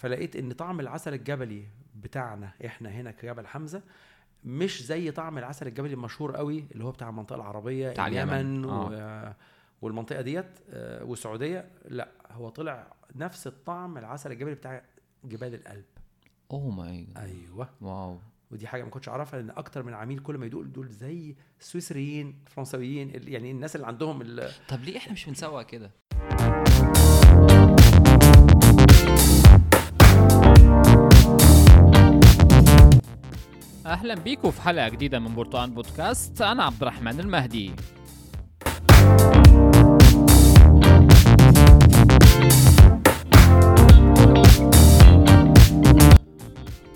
فلقيت إن طعم العسل الجبلي بتاعنا إحنا هنا كجبل حمزة مش زي طعم العسل الجبلي المشهور قوي اللي هو بتاع المنطقة العربية بتاع اليمن. آه. والمنطقة ديت آه، والسعودية. لا هو طلع نفس الطعم العسل الجبلي بتاع جبال الألب. oh my أيوه. wow. ودي حاجة ما كنتش أعرفها لأن أكتر من عميل كل ما يدوق دول زي السويسريين الفرنسويين ال- يعني الناس اللي عندهم ال- طب ليه إحنا مش بنسوق كده؟ أهلا بيكم في حلقة جديدة من برتقان بودكاست. أنا عبد الرحمن المهدي.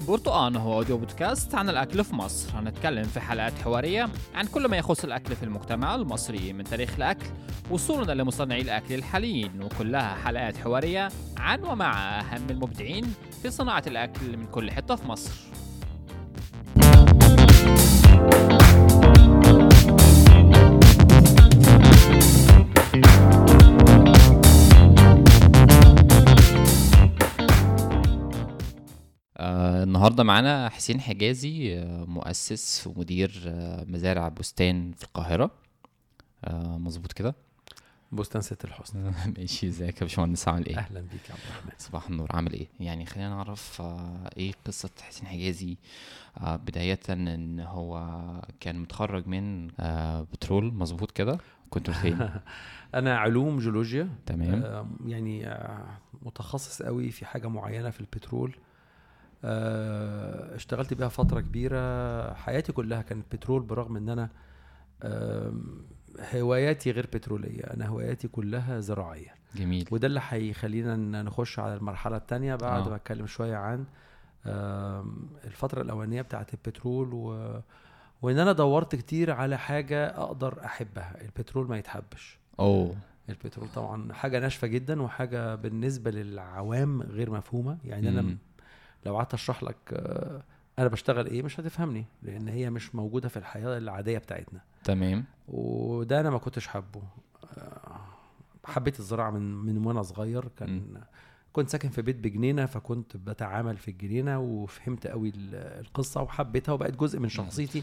برتقان هو أوديو بودكاست عن الأكل في مصر. هنتكلم في حلقات حوارية عن كل ما يخص الأكل في المجتمع المصري من تاريخ الأكل وصولا لمصنعي الأكل الحاليين. وكلها حلقات حوارية عن ومع أهم المبدعين في صناعة الأكل من كل حتة في مصر. النهارده معانا حسين حجازي آه مؤسس ومدير آه مزارع بستان في القاهرة. آه مظبوط كده؟ بستان ست الحسن. ماشي ازيك يا باشمهندس؟ عامل إيه؟ أهلا بيك يا عبد الرحمن. صباح النور عامل إيه؟ يعني خلينا نعرف آه إيه قصة حسين حجازي آه بداية ان هو كان متخرج من آه بترول مظبوط كده؟ كنت فين؟ أنا علوم جيولوجيا. تمام. يعني متخصص قوي في حاجة معينة في البترول. اشتغلت بيها فترة كبيرة. حياتي كلها كانت بترول برغم ان أنا هواياتي غير بترولية أنا هواياتي كلها زراعية. جميل. وده اللي هيخلينا نخش على المرحلة الثانية بعد آه. ما أتكلم شوية عن الفترة الأولانية بتاعة البترول و وإن أنا دورت كتير على حاجة أقدر أحبها البترول ما يتحبش. أوه. البترول طبعا حاجة ناشفة جدا وحاجة بالنسبة للعوام غير مفهومة. يعني أنا مم. لو قعدت أشرح لك آه، أنا بشتغل إيه مش هتفهمني لأن هي مش موجودة في الحياة العادية بتاعتنا. تمام. وده أنا ما كنتش حابه. آه، حبيت الزراعة من من وأنا صغير. كان كنت ساكن في بيت بجنينة فكنت بتعامل في الجنينة وفهمت قوي ال- القصة وحبيتها وبقت جزء من شخصيتي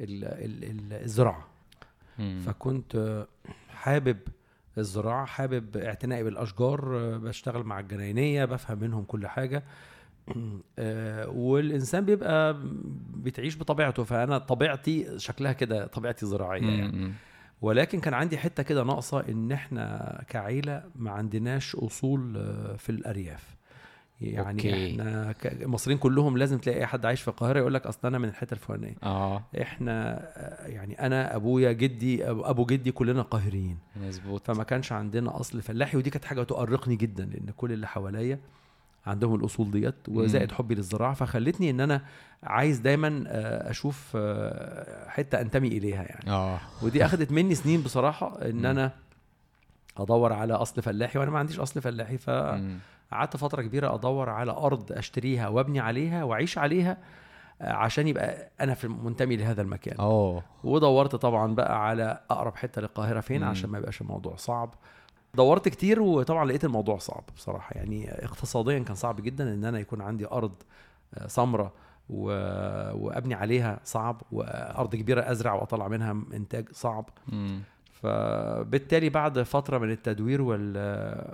ال- ال- ال- الزراعة. مم. فكنت حابب الزراعة حابب اعتنائي بالأشجار آه، بشتغل مع الجناينية بفهم منهم كل حاجة. آه، والإنسان بيبقى بتعيش بطبيعته فأنا طبيعتي شكلها كده طبيعتي زراعية يعني. ولكن كان عندي حتة كده ناقصة إن إحنا كعيلة ما عندناش أصول آه، في الأرياف. يعني أوكي. إحنا المصريين كلهم لازم تلاقي أي حد عايش في القاهرة يقول لك أصل أنا من الحتة الفلانية. آه. إحنا آه، يعني أنا أبويا جدي أبو أبو جدي كلنا قاهريين مظبوط. فما كانش عندنا أصل فلاحي ودي كانت حاجة تؤرقني جدا لأن كل اللي حواليا عندهم الأصول ديت وزائد. حبي للزراعة فخلتني إن أنا عايز دايما آه، أشوف آه، حتة أنتمي إليها يعني آه ودي اخذت مني سنين بصراحة إن. أنا أدور على أصل فلاحي وأنا ما عنديش أصل فلاحي فقعدت. فترة كبيرة أدور على أرض أشتريها وأبني عليها وأعيش عليها آه، عشان يبقى أنا في منتمي لهذا المكان اوه ودورت طبعا بقى على أقرب حتة للقاهرة فين مم. عشان ما يبقاش الموضوع صعب دورت كتير وطبعا لقيت الموضوع صعب بصراحة. يعني اقتصاديا كان صعب جدا إن أنا يكون عندي أرض آه، سمراء و... وأبني عليها صعب وأرض كبيرة أزرع وأطلع منها إنتاج صعب. مم. فبالتالي بعد فترة من التدوير وال...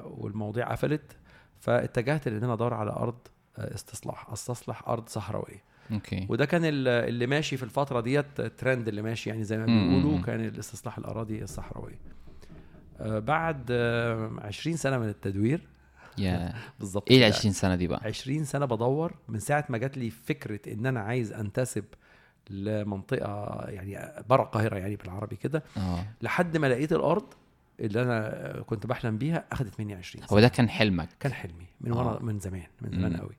والمواضيع قفلت فاتجهت لإن أنا أدور على أرض آه، استصلاح استصلح أرض صحراوية. أوكي. وده كان ال- اللي ماشي في الفترة ديت الترند اللي ماشي يعني زي ما. بيقولوا كان الاستصلاح الأراضي الصحراوية. بعد آه، 20 سنة من التدوير. يا بالظبط إيه ال كده. 20 سنة دي بقى؟ 20 سنة بدور من ساعة ما جات لي فكرة إن أنا عايز أنتسب لمنطقة يعني بره القاهرة يعني بالعربي كده آه. لحد ما لقيت الأرض اللي أنا كنت بحلم بيها اخذت مني 20 سنه هو ده كان حلمك؟ كان حلمي من ورا آه. من زمان من زمان. قوي.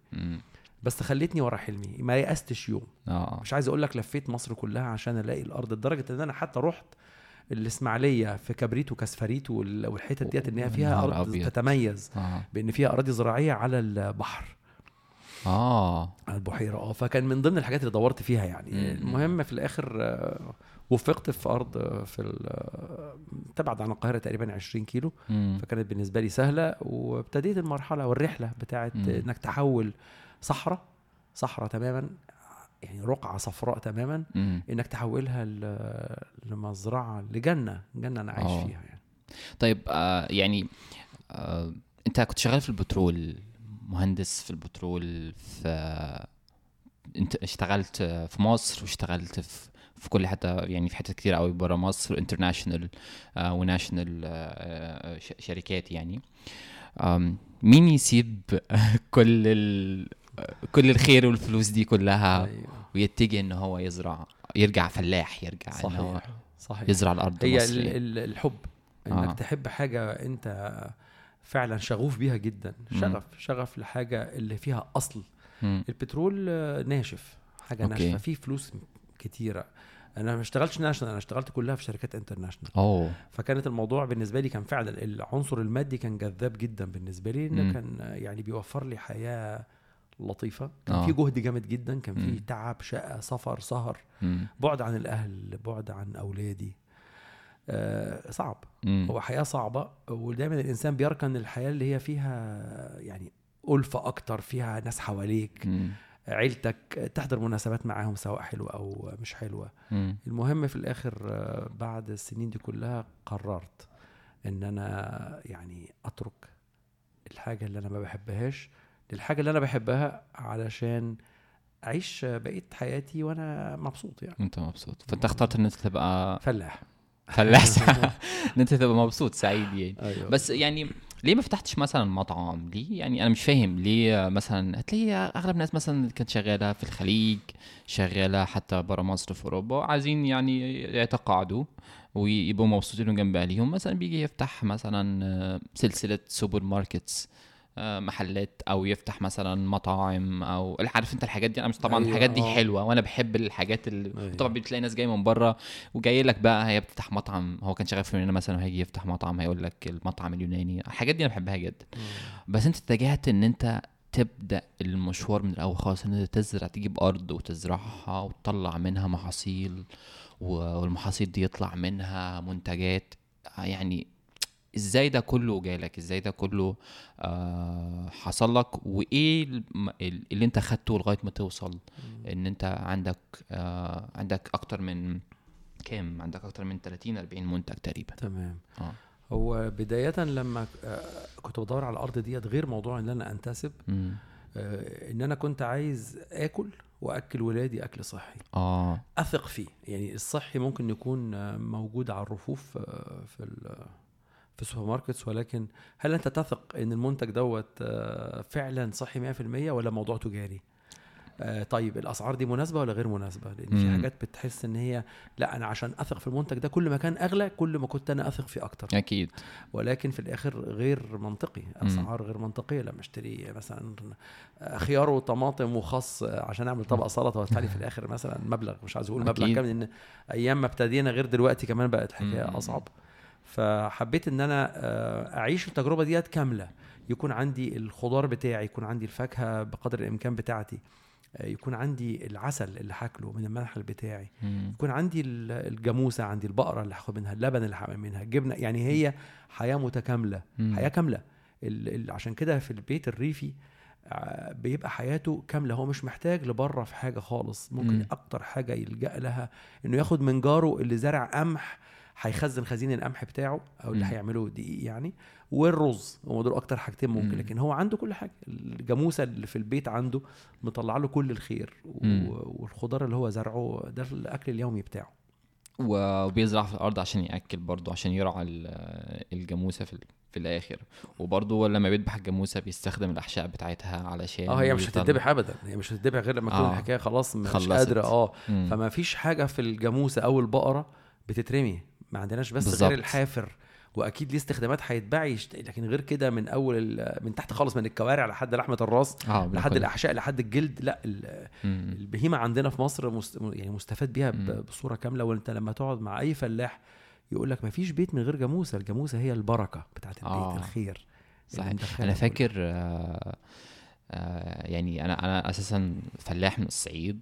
بس خلتني ورا حلمي ما يأستش يوم. آه. مش عايز أقول لك لفيت مصر كلها عشان ألاقي الأرض لدرجة إن أنا حتى رحت الإسماعيلية في كبريت وكسفريت وال- والحتت ديت إن هي فيها أرض أبيض. تتميز آه بإن فيها أراضي زراعية على البحر آه على البحيرة آه فكان من ضمن الحاجات اللي دورت فيها يعني مم. المهم في الآخر آه، وفقت في أرض آه، في آه، تبعد عن القاهرة تقريبا 20 كيلو مم. فكانت بالنسبة لي سهلة وابتديت المرحلة والرحلة بتاعت مم. إنك تحول صحراء صحراء تماما يعني رقعة صفراء تماما مم. إنك تحولها لمزرعة لجنة جنة أنا عايش آه. فيها يعني طيب آه يعني آه أنت كنت شغال في البترول مهندس في البترول في أنت اشتغلت في مصر واشتغلت في في كل حتى يعني في حتت كتير قوي برا مصر international آه و national آه ش- شركات يعني مين يسيب كل كل الخير والفلوس دي كلها أيوة. ويتجه ان هو يزرع يرجع فلاح يرجع ان هو صحيح صحيح يزرع الأرض هي ال- المصرية ال- الحب إنك آه. تحب حاجة أنت فعلا شغوف بيها جدا مم. شغف شغف لحاجة اللي فيها أصل مم. البترول ناشف حاجة okay. ناشفة فيه فلوس كتيرة أنا ما اشتغلتش national أنا اشتغلت كلها في شركات international أوه فكانت الموضوع بالنسبة لي كان فعلا العنصر المادي كان جذاب جدا بالنسبة لي إنه. كان يعني بيوفر لي حياة لطيفة كان آه. في جهد جامد جدا كان في. تعب شقة سفر سهر مم. بعد عن الأهل بعد عن أولادي آه صعب مم. هو حياة صعبة ودايما الإنسان بيركن الحياة اللي هي فيها يعني ألفة أكتر فيها ناس حواليك مم. عيلتك تحضر مناسبات معاهم سواء حلوة أو مش حلوة مم. المهم في الآخر آه، بعد السنين دي كلها قررت إن أنا يعني أترك الحاجة اللي أنا ما بحبهاش للحاجة اللي أنا بحبها علشان أعيش بقية حياتي وأنا مبسوط يعني. انت مبسوط. فأنت اخترت إن أنت تبقى فلاح. فلاح. إن أنت تبقى مبسوط سعيد يعني. أيوة. بس يعني ليه ما فتحتش مثلا مطعم؟ ليه؟ يعني أنا مش فاهم ليه مثلا هتلاقي أغلب الناس مثلا اللي كانت شغالة في الخليج شغالة حتى برا مصر في أوروبا عايزين يعني يتقاعدوا ويبقوا مبسوطين جنب أهليهم. مثلا بيجي يفتح مثلا سلسلة supermarkets. محلات أو يفتح مثلا مطاعم أو عارف أنت الحاجات دي أنا مش طبعا أيوة، الحاجات دي آه. حلوة وأنا بحب الحاجات اللي أيوة. طبعا بتلاقي ناس جاية من بره وجاي لك بقى هي بتفتح مطعم هو كان شغال في هنا مثلا هيجي يفتح مطعم هيقول لك المطعم اليوناني الحاجات دي أنا بحبها جدا بس أنت اتجهت إن أنت تبدأ المشوار من الأول خالص إن أنت تزرع تجيب أرض وتزرعها وتطلع منها محاصيل والمحاصيل دي يطلع منها منتجات يعني إزاي ده كله جالك؟ إزاي ده كله آه حصل لك؟ وإيه اللي انت خدته لغاية ما توصل؟ إن انت عندك آه عندك أكتر من كام؟ عندك أكتر من 30 40 منتج تقريبا. تمام. آه. هو بداية لما آه، كنت بدور على الأرض ديت غير موضوع إن أنا أنتسب مم. آه، إن أنا كنت عايز آكل وأكل ولادي أكل صحي. آه. أثق فيه. يعني الصحي ممكن يكون آه، موجود على الرفوف آه، في في ال supermarkets ولكن هل أنت تثق إن المنتج دوت آه، فعلا صحي 100% ولا موضوع تجاري؟ آه، طيب الأسعار دي مناسبة ولا غير مناسبة لأن في. حاجات بتحس إن هي لا أنا عشان أثق في المنتج ده كل ما كان أغلى كل ما كنت أنا أثق فيه أكتر أكيد ولكن في الآخر غير منطقي. أسعار غير منطقية لما أشتري مثلا خيار وطماطم وخس عشان أعمل طبق سلطة وأدفع لي في الآخر مثلا مبلغ مش عايز أقول مبلغ. كامل لأن أيام ما ابتدينا غير دلوقتي كمان بقت. حكاية أصعب فحبيت إن أنا آه، أعيش التجربة ديت كاملة يكون عندي الخضار بتاعي يكون عندي الفاكهة بقدر الإمكان بتاعتي آه، يكون عندي العسل اللي هاكله من المنحل بتاعي مم. يكون عندي ال- الجاموسة عندي البقرة اللي هاخد منها اللبن اللي هعمل منها الجبنه يعني هي حياة متكاملة مم. حياة كاملة ال- ال- عشان كده في البيت الريفي آه، بيبقى حياته كاملة هو مش محتاج لبره في حاجة خالص ممكن مم. أكتر حاجة يلجأ لها إنه ياخد من جاره اللي زرع قمح هيخزن خزين القمح بتاعه أو اللي. هيعمله دقيق يعني والرز هم دول أكتر حاجتين ممكن مم. لكن هو عنده كل حاجة الجاموسة اللي في البيت عنده مطلع له كل الخير. والخضار اللي هو زرعه ده الأكل اليومي بتاعه وبيزرع في الأرض عشان يأكل برضه عشان يرعى ال- الجاموسة في في الآخر وبرضه لما بيذبح الجاموسة بيستخدم الأحشاء بتاعتها علشان آه هي مش هتتذبح ابدا هي مش هتتذبح غير لما تكون آه. الحكاية خلاص مش. قادرة آه. فما فيش حاجة في الجاموسة أو البقرة بتترمي ما عندناش بس بالظبط. غير الحافر وأكيد ليه استخدامات هيتباع يشت... لكن غير كده من أول ال... من تحت خالص من الكوارع لحد لحمة الراس آه لحد. الاحشاء لحد الجلد لأ ال... البهيمة عندنا في مصر مست... يعني مستفاد بيها. ب... بصورة كاملة وأنت لما تقعد مع أي فلاح يقول لك ما فيش بيت من غير جاموسة الجاموسة هي البركة بتاعت البيت آه. الخير صحيح أنا فاكر آه، آه يعني أنا أنا أساسا فلاح من الصعيد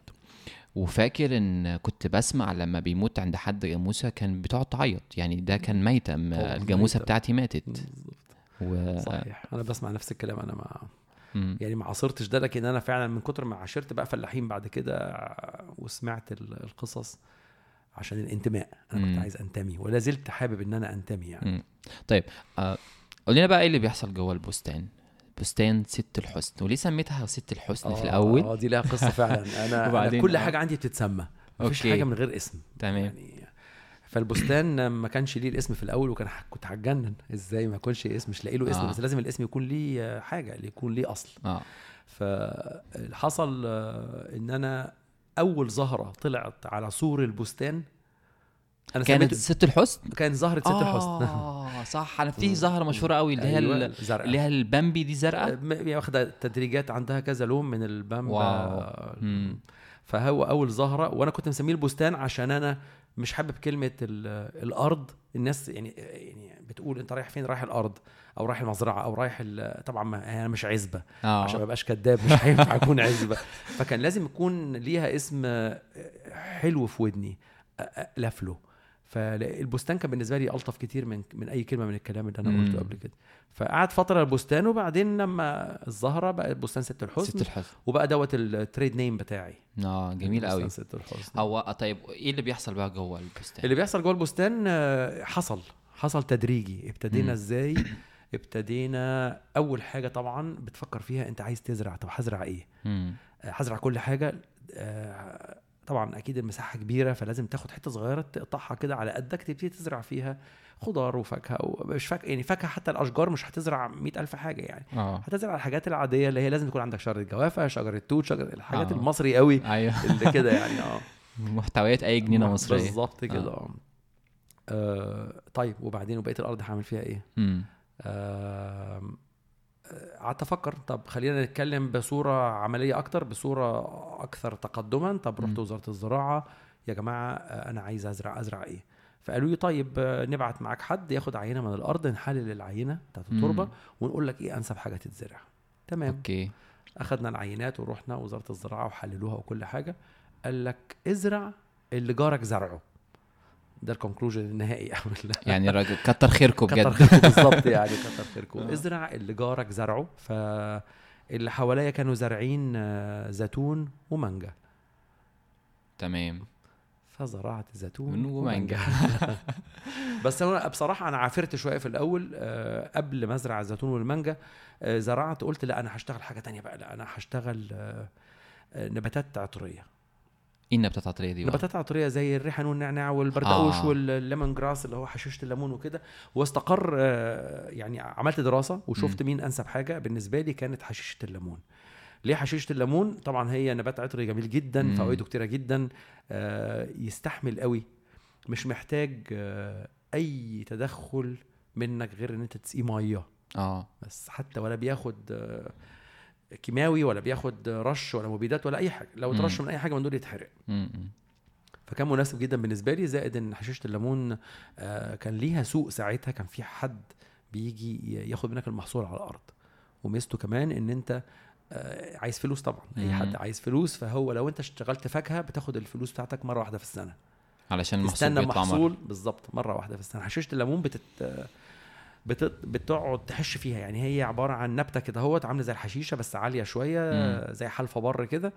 وفاكر إن كنت بسمع لما بيموت عند حد جاموسة كان بتقعد تعيط. يعني ده كان ميتم الجاموسة ميتم. بتاعتي ماتت. بالظبط. و... صحيح. أنا بسمع نفس الكلام. أنا ما. يعني ما عاصرتش ده لكن أنا فعلا من كتر ما عاشرت بقى فلاحين بعد كده وسمعت ال- القصص عشان الانتماء. أنا كنت. عايز أنتمي ولا زلت حابب إن أنا أنتمي يعني. طيب آه قول لنا بقى إيه اللي بيحصل جوه البستان. بستان ست الحسن وليه سميتها ست الحسن في آه، الأول؟ آه دي لها قصة فعلا. أنا, أنا كل آه. حاجة عندي بتتسمى. مفيش okay. حاجة من غير اسم. تمام. يعني فالبستان ما كانش ليه الاسم في الأول وكان كنت هتجنن. إزاي ما يكونش اسم؟ مش لاقي له اسم آه. بس لازم الاسم يكون ليه حاجة اللي يكون ليه أصل. آه. فحصل إن أنا أول زهرة طلعت على سور البستان أنا كانت ست الحسن؟ كان زهرة ست الحسن. آه صح. أنا في زهرة مشهورة قوي اللي هي أيوة،. اللي هي البامبي دي زرقاء. هي واخدة تدريجات عندها كذا لون من البامبي. فهو أول زهرة وأنا كنت مسميه البستان عشان أنا مش حابب كلمة ال- الأرض. الناس يعني يعني بتقول أنت رايح فين؟ رايح الأرض أو رايح المزرعة أو رايح طبعا ما أنا مش عزبة. آه. عشان ما ابقاش كذاب مش هينفع أكون عزبة. فكان لازم يكون ليها اسم حلو في ودني. الف له فالبستان كان بالنسبة لي ألطف كتير من من أي كلمة من الكلام اللي أنا مم. قلته قبل كده. فقعد فترة البستان وبعدين لما الزهرة بقت بستان ست الحسن ست الحسن. وبقى دوت ال trade name بتاعي. آه جميل بستان قوي. ست الحسن. هو طيب إيه اللي بيحصل بقى جوه البستان؟ اللي بيحصل جوه البستان آه، حصل حصل تدريجي. ابتدينا. إزاي؟ ابتدينا أول حاجة طبعا بتفكر فيها أنت عايز تزرع طب هزرع إيه. آه، هزرع كل حاجة. آه، طبعا أكيد المساحة كبيرة فلازم تاخد حتة صغيرة تقطعها كده على قدك تبتدي تزرع فيها خضار وفاكهة ومش فاكهة يعني فاكهة حتى الأشجار مش هتزرع مئة ألف حاجة يعني. آه. هتزرع الحاجات العادية اللي هي لازم يكون عندك شجرة جوافة شجرة توت شجرة الحاجات آه. المصري قوي أيوه. اللي كده يعني آه. محتويات أي جنينة مصرية. بالظبط كده آه. آه، طيب وبعدين وبقية الأرض هعمل فيها إيه؟ مم. آم، آه، قعدت أفكر طب خلينا نتكلم بصورة عملية أكتر بصورة أكثر تقدما. طب رحت. وزارة الزراعة يا جماعة آه، أنا عايز أزرع أزرع إيه؟ فقالوا لي طيب آه، نبعت معاك حد ياخد عينة من الأرض نحلل العينة بتاعت التربة. ونقول لك إيه أنسب حاجة تتزرع. تمام. أوكي. أخدنا العينات ورحنا وزارة الزراعة وحللوها وكل حاجة. قال لك ازرع اللي جارك زرعه. ده الكونكلوجن النهائي أو يعني راجل كتر خيركم كتر بجد خيركم بالظبط يعني كتر خيركم. آه. ازرع اللي جارك زرعه فاللي حواليا كانوا زارعين آه، زيتون ومانجا. تمام. فزرعت زيتون ومانجا. بس أنا بصراحة أنا عافرت شوية في الأول آه، قبل ما أزرع الزيتون والمانجا آه، زرعت قلت لا أنا هشتغل حاجة تانية بقى لا أنا هشتغل آه، آه، نباتات عطرية. إيه النباتات العطريه دي؟ نباتات عطريه زي الريحان والنعناع والبردقوش آه. والليمون جراس اللي هو حشيشة الليمون وكده. واستقر آه، يعني عملت دراسة وشفت مين أنسب حاجة. بالنسبة لي كانت حشيشة الليمون. ليه حشيشة الليمون؟ طبعا هي نبات عطري جميل جدا. فوائده كتيرة جدا آه، يستحمل قوي. مش محتاج آه، أي تدخل منك غير إن أنت تسقيه مية. آه. بس حتى ولا بياخد كيماوي ولا بياخد رش ولا مبيدات ولا أي حاجة لو. اترش من أي حاجة من دول يتحرق. فكان مناسب جدا بالنسبة لي زائد إن حشيشة الليمون آه، كان ليها سوق ساعتها كان في حد بيجي ياخد منك المحصول على الأرض وميزته كمان إن أنت آه، عايز فلوس طبعا أي. حد عايز فلوس فهو لو أنت اشتغلت فاكهة بتاخد الفلوس بتاعتك مرة واحدة في السنة علشان المحصول بيطلع محصول مرة. بالظبط مرة واحدة في السنة حشيشة الليمون بتت... بتقعد تحش فيها يعني هي عبارة عن نبتة كده اهوت عاملة زي الحشيشة بس عالية شوية مم. زي حلفة بر كده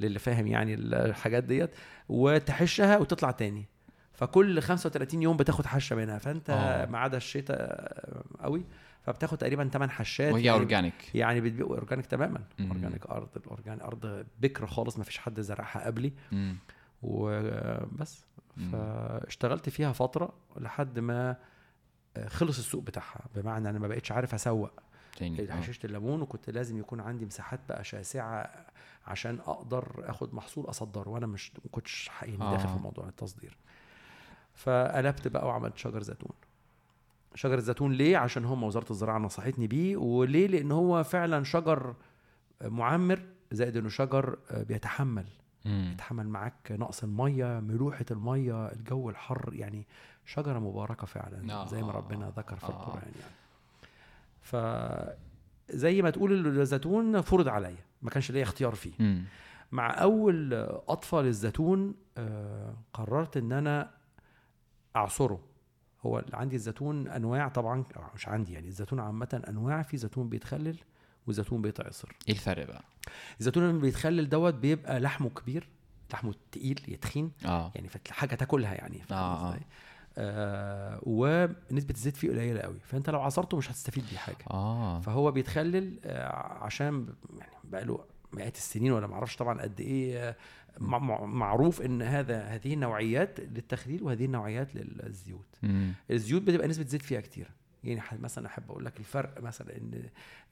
للي فاهم يعني الحاجات ديت وتحشها وتطلع تاني فكل 35 يوم بتاخد حشة منها فأنت آه. ما عدا الشتاء قوي فبتاخد تقريبا 8 حشات وهي يعني organic يعني بتبيع organic تماما. organic أرض ال organic أرض بكر خالص ما فيش حد زرعها قبلي مم. وبس. فاشتغلت فيها فترة لحد ما خلص السوق بتاعها. بمعنى أنا ما بقتش عارف أسوق. تاني. آه. حشيشة الليمون وكنت لازم يكون عندي مساحات بقى شاسعة عشان أقدر آخد محصول أصدره وأنا مش ما كنتش حقيقي داخل آه. في موضوع التصدير. فقلبت بقى وعملت شجر زيتون. شجر الزيتون ليه؟ عشان هم وزارة الزراعة نصحتني بيه. وليه؟ لأن هو فعلا شجر معمر زائد إنه شجر بيتحمل. مم. يتحمل معاك نقص المية ملوحة المية الجو الحر يعني شجرة مباركة فعلا آه. زي ما ربنا ذكر في آه. القران يعني. ف زي ما تقول الزيتون فرض عليا ما كانش ليا اختيار فيه. مم. مع أول أطفال الزيتون آه، قررت إن أنا أعصره. هو عندي الزيتون أنواع طبعا مش عندي يعني الزيتون عامة أنواع في زيتون بيتخلل وزيتون بيتعصر إيه الفرق بقى؟ الزيتون اللي بيتخلل دوت بيبقى لحمه كبير لحمه تقيل يتخين آه. يعني حاجة تاكلها يعني آه، آه. آه ونسبة الزيت فيه قليلة قوي فأنت لو عصرته مش هتستفيد بيه حاجة آه فهو بيتخلل آه، عشان يعني بقى له مئات السنين ولا معرفش طبعا قد إيه آه، مع- مع- معروف إن هذا هذه النوعيات للتخليل وهذه النوعيات للزيوت مم. الزيوت بتبقى نسبة زيت فيها كتير يعني مثلا أحب أقول لك الفرق مثلا إن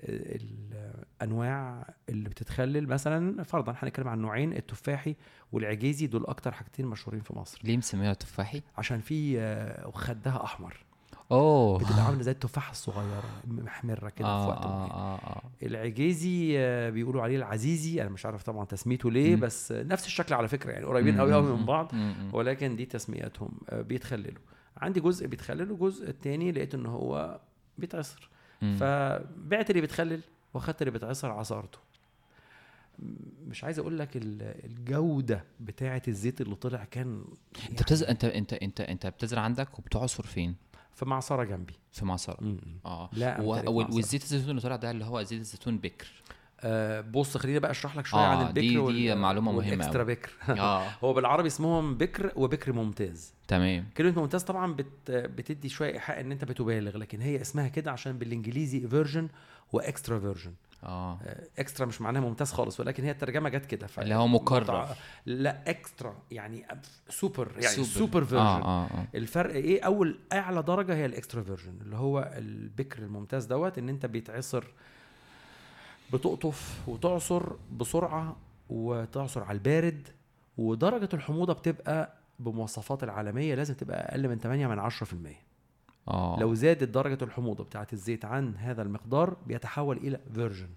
الأنواع اللي بتتخلل مثلا فرضا هنتكلم عن نوعين التفاحي والعجيزي دول أكتر حاجتين مشهورين في مصر ليه مسميها تفاحي عشان في آه، خدها أحمر أوه بتبقى عاملة زي التفاحة الصغيرة محمرة كده في آه وقت آه معين. آه آه العجيزي آه، بيقولوا عليه العزيزي أنا مش عارف طبعا تسميته ليه مم. بس آه، نفس الشكل على فكرة يعني قريبين قوي قوي من بعض مم. مم. ولكن دي تسمياتهم آه، بيتخللوا عندي جزء بيتخلل وجزء التاني لقيت إن هو بيتعصر. فبعت اللي بيتخلل وأخدت اللي بيتعصر عصرته. مش عايز أقول لك ال- الجودة بتاعه الزيت اللي طلع كان أنت بتز... أنت أنت أنت أنت بتزرع عندك وبتعصر فين؟ في معصرة جنبي. في معصرة. آه. لا و... والزيت الزيتون اللي طلع ده اللي هو زيت الزيتون بكر. بص خليني بقى أشرح لك شوية آه، عن البكر دي- وال- دي معلومة مهمة والإكسترا أوي. بكر. آه. هو بالعربي اسمهم بكر وبكر ممتاز. تمام. كلمة ممتاز طبعا بت بتدي شوية إيحاء إن أنت بتبالغ لكن هي اسمها كده عشان بالإنجليزي virgin و extra virgin آه. extra مش معناها ممتاز خالص ولكن هي الترجمة جت كده ف- اللي هو مكرر. لا extra يعني سوبر يعني super. super virgin آه آه آه. الفرق إيه؟ أول أعلى درجة هي ال extra virgin اللي هو البكر الممتاز دوت إن أنت بيتعصر بتقطف وتعصر بسرعة وتعصر على البارد ودرجة الحموضة بتبقى بمواصفات العالمية لازم تبقى أقل من 8 من 10% آه. لو زادت درجة الحموضة بتاعه الزيت عن هذا المقدار بيتحول إلى فيرجن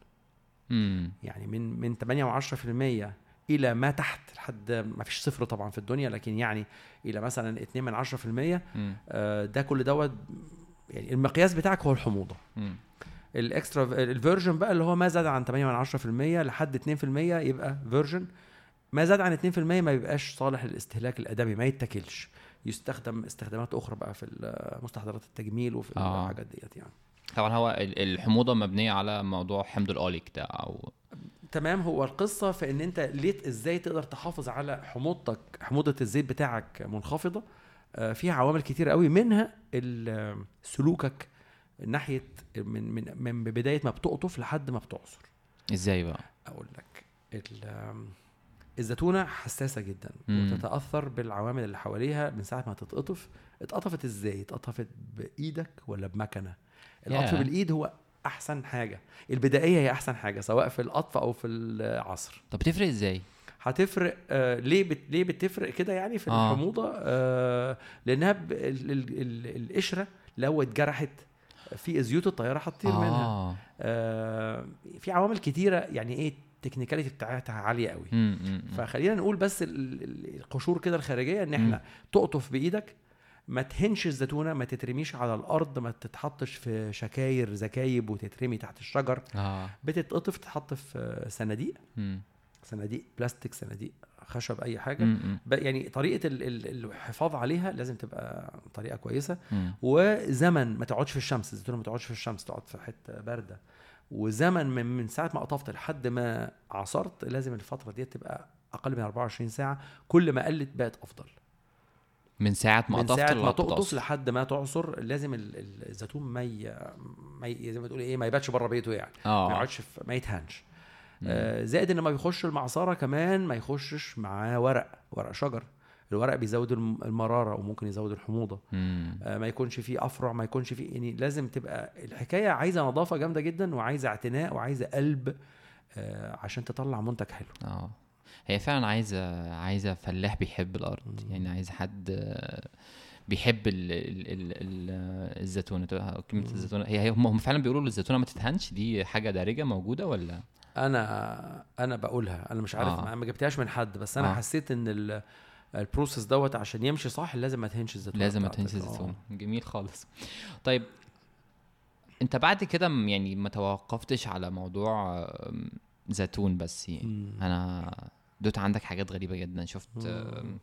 يعني من من 8 و10% إلى ما تحت لحد ما فيش صفر طبعا في الدنيا لكن يعني إلى مثلا 2 من 10% امم آه، ده كل دوت يعني المقياس بتاعك هو الحموضة. امم ال extra ال virgin بقى اللي هو ما زاد عن 8 من 10% لحد 2% يبقى virgin ما زاد عن 2% ما بيبقاش صالح للاستهلاك الأدمي ما يتاكلش. يستخدم استخدامات أخرى بقى في مستحضرات التجميل وفي آه. الحاجات ديت يعني. طبعا هو ال- الحموضة مبنية على موضوع حمض الأوليك ده أو تمام. هو القصة في إن أنت ليه إزاي تقدر تحافظ على حموضتك حموضة الزيت بتاعك منخفضة؟ آه، فيها عوامل كتير قوي منها سلوكك ناحية من من من بداية ما بتقطف لحد ما بتعصر. إزاي بقى؟ أقول لك ال- الزيتونه حساسة جدا مم. وتتأثر بالعوامل اللي حواليها من ساعة ما تتقطف. اتقطفت إزاي؟ اتقطفت بإيدك ولا بمكنة؟ القطف ياه. بالإيد هو أحسن حاجة. البدائية هي أحسن حاجة سواء في القطف أو في العصر. طب بتفرق إزاي؟ هتفرق آه ليه بت ليه بتفرق كده يعني في آه. الحموضة؟ آه لأنها ب- ال ال ال القشرة لو اتجرحت في زيوت الطيارة هتطير آه. منها. آه. في عوامل كتيرة يعني إيه ال technicality بتاعتها عالية قوي. أمم. فخلينا نقول بس ال- ال- القشور كده الخارجية إن إحنا تقطف بإيدك ما تهنش الزيتونه ما تترميش على الأرض ما تتحطش في شكاير زكايب وتترمي تحت الشجر. آه. بتتقطف تتحط في صناديق. صناديق بلاستيك صناديق. خشب أي حاجة أمم. ب- يعني طريقة ال- ال- الحفاظ عليها لازم تبقى طريقة كويسة أمم. وزمن ما تقعدش في الشمس الزيتونه ما تقعدش في الشمس تقعد في حتة باردة وزمن من, من ساعة ما قطفت لحد ما عصرت لازم الفترة دي تبقى أقل من 24 ساعة كل ما قلت بقت أفضل من ساعة ما من قطفت ساعة ما لغاية تقطف. لحد ما تعصر لازم ال- ال- الزيتون ما ي... ما ي... زي ما تقول إيه ما يباتش بره بيته يعني ما آه يقعدش. ما يتهنش مم. زائد إن ما بيخش المعصرة كمان ما يخشش معاه ورق ورق شجر. الورق بيزود الم- المرارة وممكن يزود الحموضة. أمم. آه، ما يكونش فيه أفرع ما يكونش فيه يعني لازم تبقى الحكاية عايزة نظافة جامدة جدا وعايزة اعتناء وعايزة قلب آه، عشان تطلع منتج حلو. آه. هي فعلا عايزة عايزة فلاح بيحب الأرض. مم. يعني عايز حد آه، بيحب ال ال ال ال الزيتونه كلمة مم. الزيتونه هي هم فعلا بيقولوا الزيتونة ما تتهنش؟ دي حاجة دارجة موجودة ولا؟ أنا أنا بقولها أنا مش عارف آه. آه. ما جبتهاش من حد بس أنا آه. آه. حسيت إن ال- ال process دوت عشان يمشي صح لازم ما تهنش الزيتون لازم ما تهنش الزيتونة جميل خالص طيب أنت بعد كده م- يعني ما توقفتش على موضوع زيتون بس يعني مم. أنا دوت عندك حاجات غريبة جدا شفت مم. آم،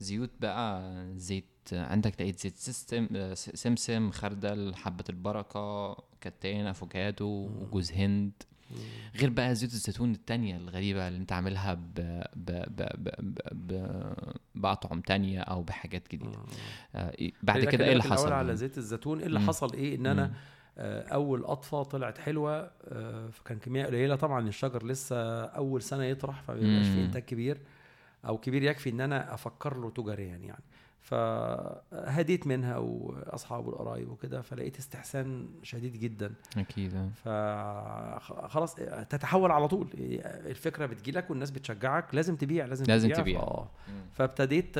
زيوت بقى زيت عندك لقيت زيت سمسم آه، سمسم خردل حبة البركة كتان أفوكادو وجوز هند غير بقى زيوت الزيتون التانية الغريبة اللي انت عاملها ب... ب... ب... ب... ب... ب... بأطعم تانية أو بحاجات جديدة آه إيه- بعد كده إيه اللي حصل؟ على زيت الزيتون إيه اللي مم. حصل إيه إن أنا مم. آه، أول قطفة طلعت حلوة آه، فكان كميه قليلة طبعا الشجر لسه أول سنة يطرح فمبيبقاش مم. فيه إنتاج كبير أو كبير يكفي إن أنا أفكر له تجاريا يعني فهديت منها واصحاب والقرايب وكده فلقيت استحسان شديد جدا أكيد آه. فخلاص تتحول على طول الفكرة بتجيلك والناس بتشجعك لازم تبيع لازم, لازم تبيع, تبيع. آه. فابتديت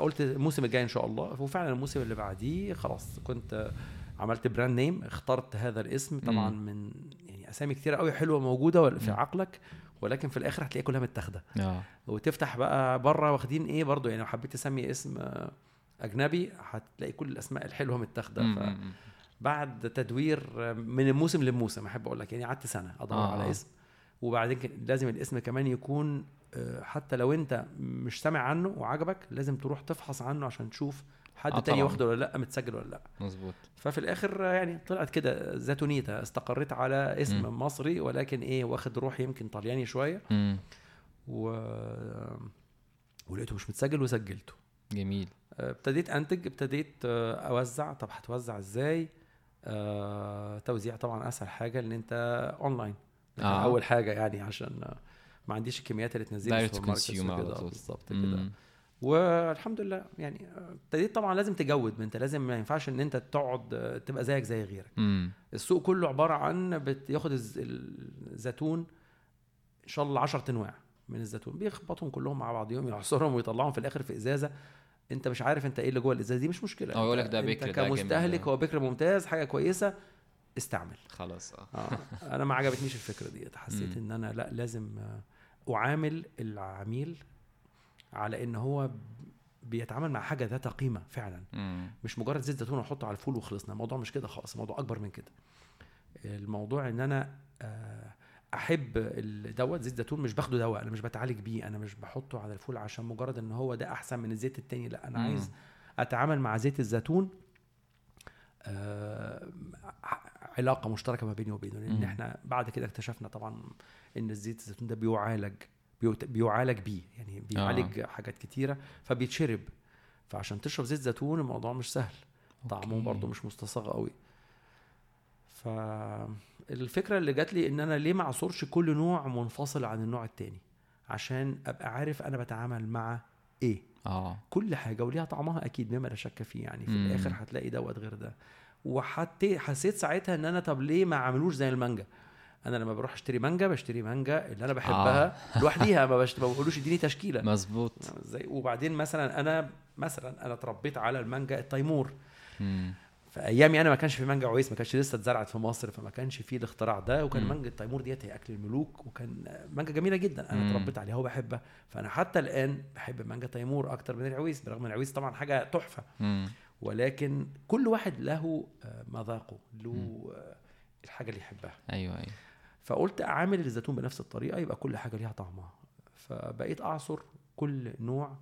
قلت الموسم الجاي إن شاء الله وفعلا الموسم اللي بعديه خلاص كنت عملت brand name اخترت هذا الاسم طبعا. من يعني أسامي كتيرة قوي حلوة موجودة في. عقلك ولكن في الآخر هتلاقيها كلها متاخدة آه وتفتح بقى بره واخدين إيه برضو يعني لو حبيت تسمي اسم آه، أجنبي هتلاقي كل الأسماء الحلوة متاخدة ف... بعد تدوير من الموسم للموسم أحب أقول لك يعني قعدت سنة أدور آه، آه. على آه. اسم وبعدين لازم الاسم كمان يكون آه، حتى لو أنت مش سامع عنه وعجبك لازم تروح تفحص عنه عشان تشوف حد آه، تاني. واخده ولا لأ متسجل ولا لأ مظبوط ففي الآخر يعني طلعت كده زيتونيتا استقريت على اسم مم. مصري ولكن إيه واخد روح يمكن طلياني شوية مم. و ولقيته مش متسجل وسجلته جميل آه، ابتديت أنتج ابتديت آه، أوزع طب هتوزع إزاي آه، توزيع طبعا أسهل حاجة إن أنت أونلاين آه. أول حاجة يعني عشان ما عنديش الكميات اللي تنزلها وكده، طول. بالظبط كده. والحمد لله يعني ابتديت طبعا لازم تجود انت لازم ما ينفعش ان انت تقعد آه، تبقى زيك زي غيرك مم. السوق كله عبارة عن بياخد الز- الزيتون إن شاء الله 10 انواع من الزيتون بيخبطهم كلهم مع بعضهم يعصرهم ويطلعهم في الآخر في إزازة انت مش عارف انت إيه اللي جوه الإزازة دي مش مشكلة أو يقول لك ده بكر، انت كمستهلك. هو بكر ممتاز حاجة كويسة استعمل خلاص آه آه. أنا ما عجبتنيش الفكرة دي حسيت. إن أنا لا لازم آه، أعامل العميل على إن هو بيتعامل مع حاجة ذات قيمة فعلا. مم. مش مجرد زيت زيتون احطه على الفول وخلصنا. الموضوع مش كده خالص. الموضوع أكبر من كده. الموضوع إن أنا آه، أحب دوت زيت زيتون مش باخده دواء. أنا مش بتعالج بيه. أنا مش بحطه على الفول عشان مجرد إن هو ده أحسن من الزيت التاني. لا أنا مم. عايز أتعامل مع زيت الزيتون آه، علاقة مشتركة ما بيني وبينه. لأن. إحنا بعد كده اكتشفنا طبعا إن الزيت الزيتون ده بيعالج بيعالج بيه يعني بيعالج آه. حاجات كتيرة فبيتشرب. فعشان تشرب زيت زيتون الموضوع مش سهل. طعمه. برضه مش مستصاغ قوي. فالفكرة اللي جات لي إن أنا ليه ما أعصرش كل نوع منفصل عن النوع التاني؟ عشان أبقى عارف أنا بتعامل مع إيه. آه. كل حاجة وليها طعمها أكيد مما لا شك فيه يعني في مم. الآخر هتلاقي دوت غير ده. وحتى حسيت ساعتها إن أنا طب ليه ما عملوش زي المانجا؟ أنا لما بروح أشتري مانجا بشتري مانجا اللي أنا بحبها آه. لوحديها ما بشت- ما بقولوش إديني تشكيلة مظبوط إزاي وبعدين مثلا أنا مثلا أنا اتربيت على المانجا التيمور مم. في أيامي أنا ما كانش في مانجا عويس ما كانش لسه اتزرعت في مصر فما كانش في الاختراع ده وكان مم. مانجا التيمور ديت هي أكل الملوك وكان مانجا جميلة جدا أنا. اتربيت عليها وبحبها فأنا حتى الآن بحب مانجا تيمور أكتر من العويس برغم إن العويس طبعا حاجة تحفة. ولكن كل واحد له آه، مذاقه له آه، الحاجة اللي يحبها أيوه أيوه فقلت أعامل الزيتون بنفس الطريقة يبقى كل حاجة ليها طعمها فبقيت أعصر كل نوع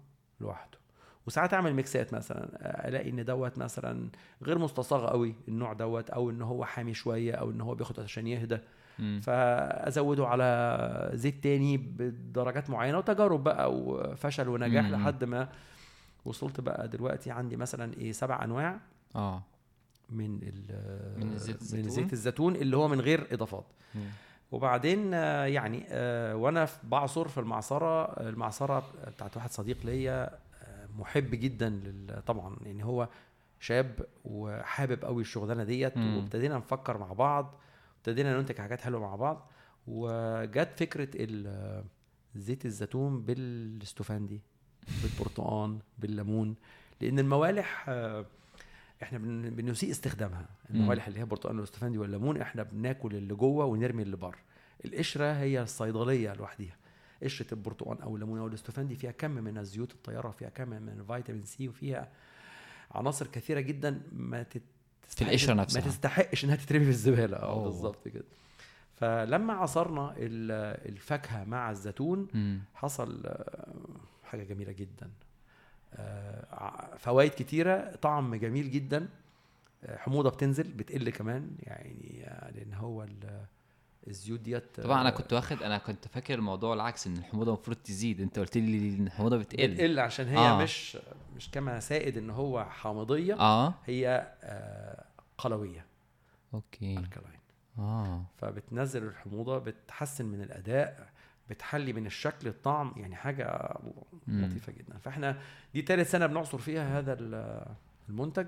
لوحده وساعات أعمل ميكسات مثلا ألاقي إن دوت مثلا غير مستصاغ قوي النوع دوت أو إن هو حامي شوية أو إن هو بياخد عشان يهدى. فأزوده على زيت تاني بدرجات معينة وتجارب بقى وفشل ونجاح مم. لحد ما وصلت بقى دلوقتي عندي مثلا إيه سبع أنواع آه من من من الزيتون؟ زيت الزيتون اللي هو من غير إضافات مم. وبعدين يعني آه، وأنا بعصر في المعصرة المعصرة بتاعت واحد صديق ليا آه، محب جدا لل- طبعا يعني هو شاب وحابب قوي الشغلانة ديت. وابتدينا نفكر مع بعض ابتدينا ننتج حاجات حلوة مع بعض وجت فكرة زيت الزيتون بالاستفندي بالبرتقال بالليمون لأن الموالح آه، إحنا بن- بنسيء استخدامها. الموالح اللي هي برتقال والاستفندي والليمون إحنا بناكل اللي جوه ونرمي اللي بره. القشرة هي الصيدلية لوحدها قشرة البرتقال أو الليمون أو الأستفندي فيها كم من الزيوت الطيارة فيها كم من الفيتامين سي وفيها عناصر كثيرة جدا ما في القشرة ما نفسها تستحقش إنها تترمي في الزبالة. آه. بالظبط كده. فلما عصرنا ال- الفاكهة مع الزيتون. حصل حاجة جميلة جدا. فوائد كتيرة طعم جميل جدا. آه، حموضة بتنزل بتقل كمان يعني آه، لأن هو ال- الزيوت ديت طبعا أنا آه، كنت واخد أنا كنت فاكر الموضوع العكس إن الحموضة المفروض تزيد. أنت قلت لي إن الحموضة بتقل. بتقل عشان هي آه. مش مش كما سائد إن هو حامضية. آه. هي آه، قلوية. okay. alkaline آه. فبتنزل الحموضة بتحسن من الأداء. بتحلي من الشكل الطعم يعني حاجة. لطيفة جدا. فإحنا دي ثالث سنة بنعصر فيها هذا ال- المنتج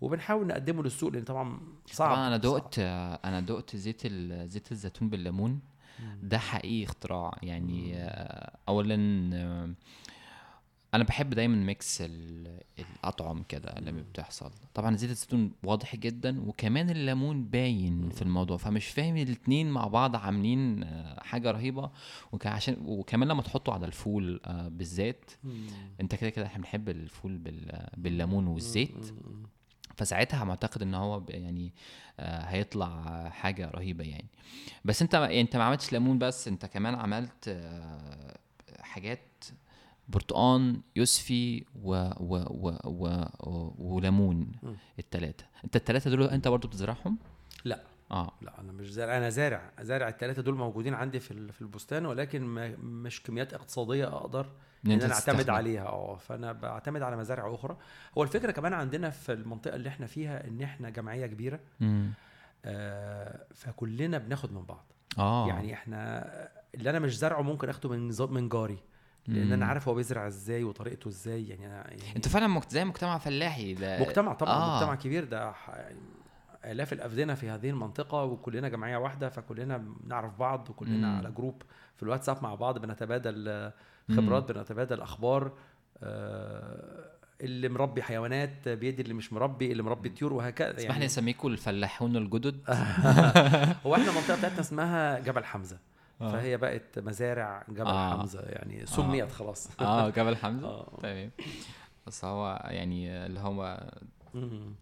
وبنحاول نقدمه للسوق لأن طبعا صعب. طبعا أنا. دقت أنا دقت زيت زيت الزيتون بالليمون. ده حقيقي اختراع. يعني اولا أنا بحب دايما ميكس ال- الأطعم كده لما بتحصل. طبعا زيت الزيتون واضح جدا وكمان الليمون باين في الموضوع فمش فاهم الاتنين مع بعض عاملين آه، حاجة رهيبة. وك- عشان وكمان لما تحطه على الفول آه، بالذات. أنت كده كده إحنا بنحب الفول بال- بالليمون والزيت. فساعتها معتقد إن هو يعني آه، هيطلع حاجة رهيبة يعني. بس أنت يعني أنت ما عملتش ليمون بس أنت كمان عملت حاجات برتقان يوسفي و و و و وليمون مم. التلاتة. انت التلاتة دول انت برضو بتزرعهم؟ لا. آه. لا أنا مش زارع أنا زارع زارع الثلاثه دول موجودين عندي في في البستان ولكن ما مش كميات اقتصادية أقدر إن أنا أعتمد. عليها. آه فأنا بعتمد على مزارع أخرى. هو الفكرة كمان عندنا في المنطقة اللي إحنا فيها إن إحنا جمعية كبيرة. مم. آه فكلنا بناخد من بعض. آه. يعني إحنا اللي أنا مش زارعه ممكن أخده من من جاري. لأن. أنا عارف هو بيزرع إزاي وطريقته إزاي يعني, أنا يعني أنتوا فعلا مكت... زي مجتمع فلاحي ده مجتمع طبعا آه. مجتمع كبير ده ح- يعني آلاف الأفدنة في هذه المنطقة وكلنا جمعية واحدة فكلنا بنعرف بعض وكلنا مم. على جروب في الواتساب مع بعض بنتبادل مم. خبرات بنتبادل أخبار آه، اللي مربي حيوانات بيدي اللي مش مربي اللي مربي طيور وهكذا اسمح لي اسميكم الفلاحون الجدد هو إحنا المنطقة بتاعتنا اسمها جبل حمزة آه. فهي بقت مزارع جبل آه. آه. حمزة يعني سميت خلاص آه جبل حمزة آه. تمام بس هو يعني اللي هو.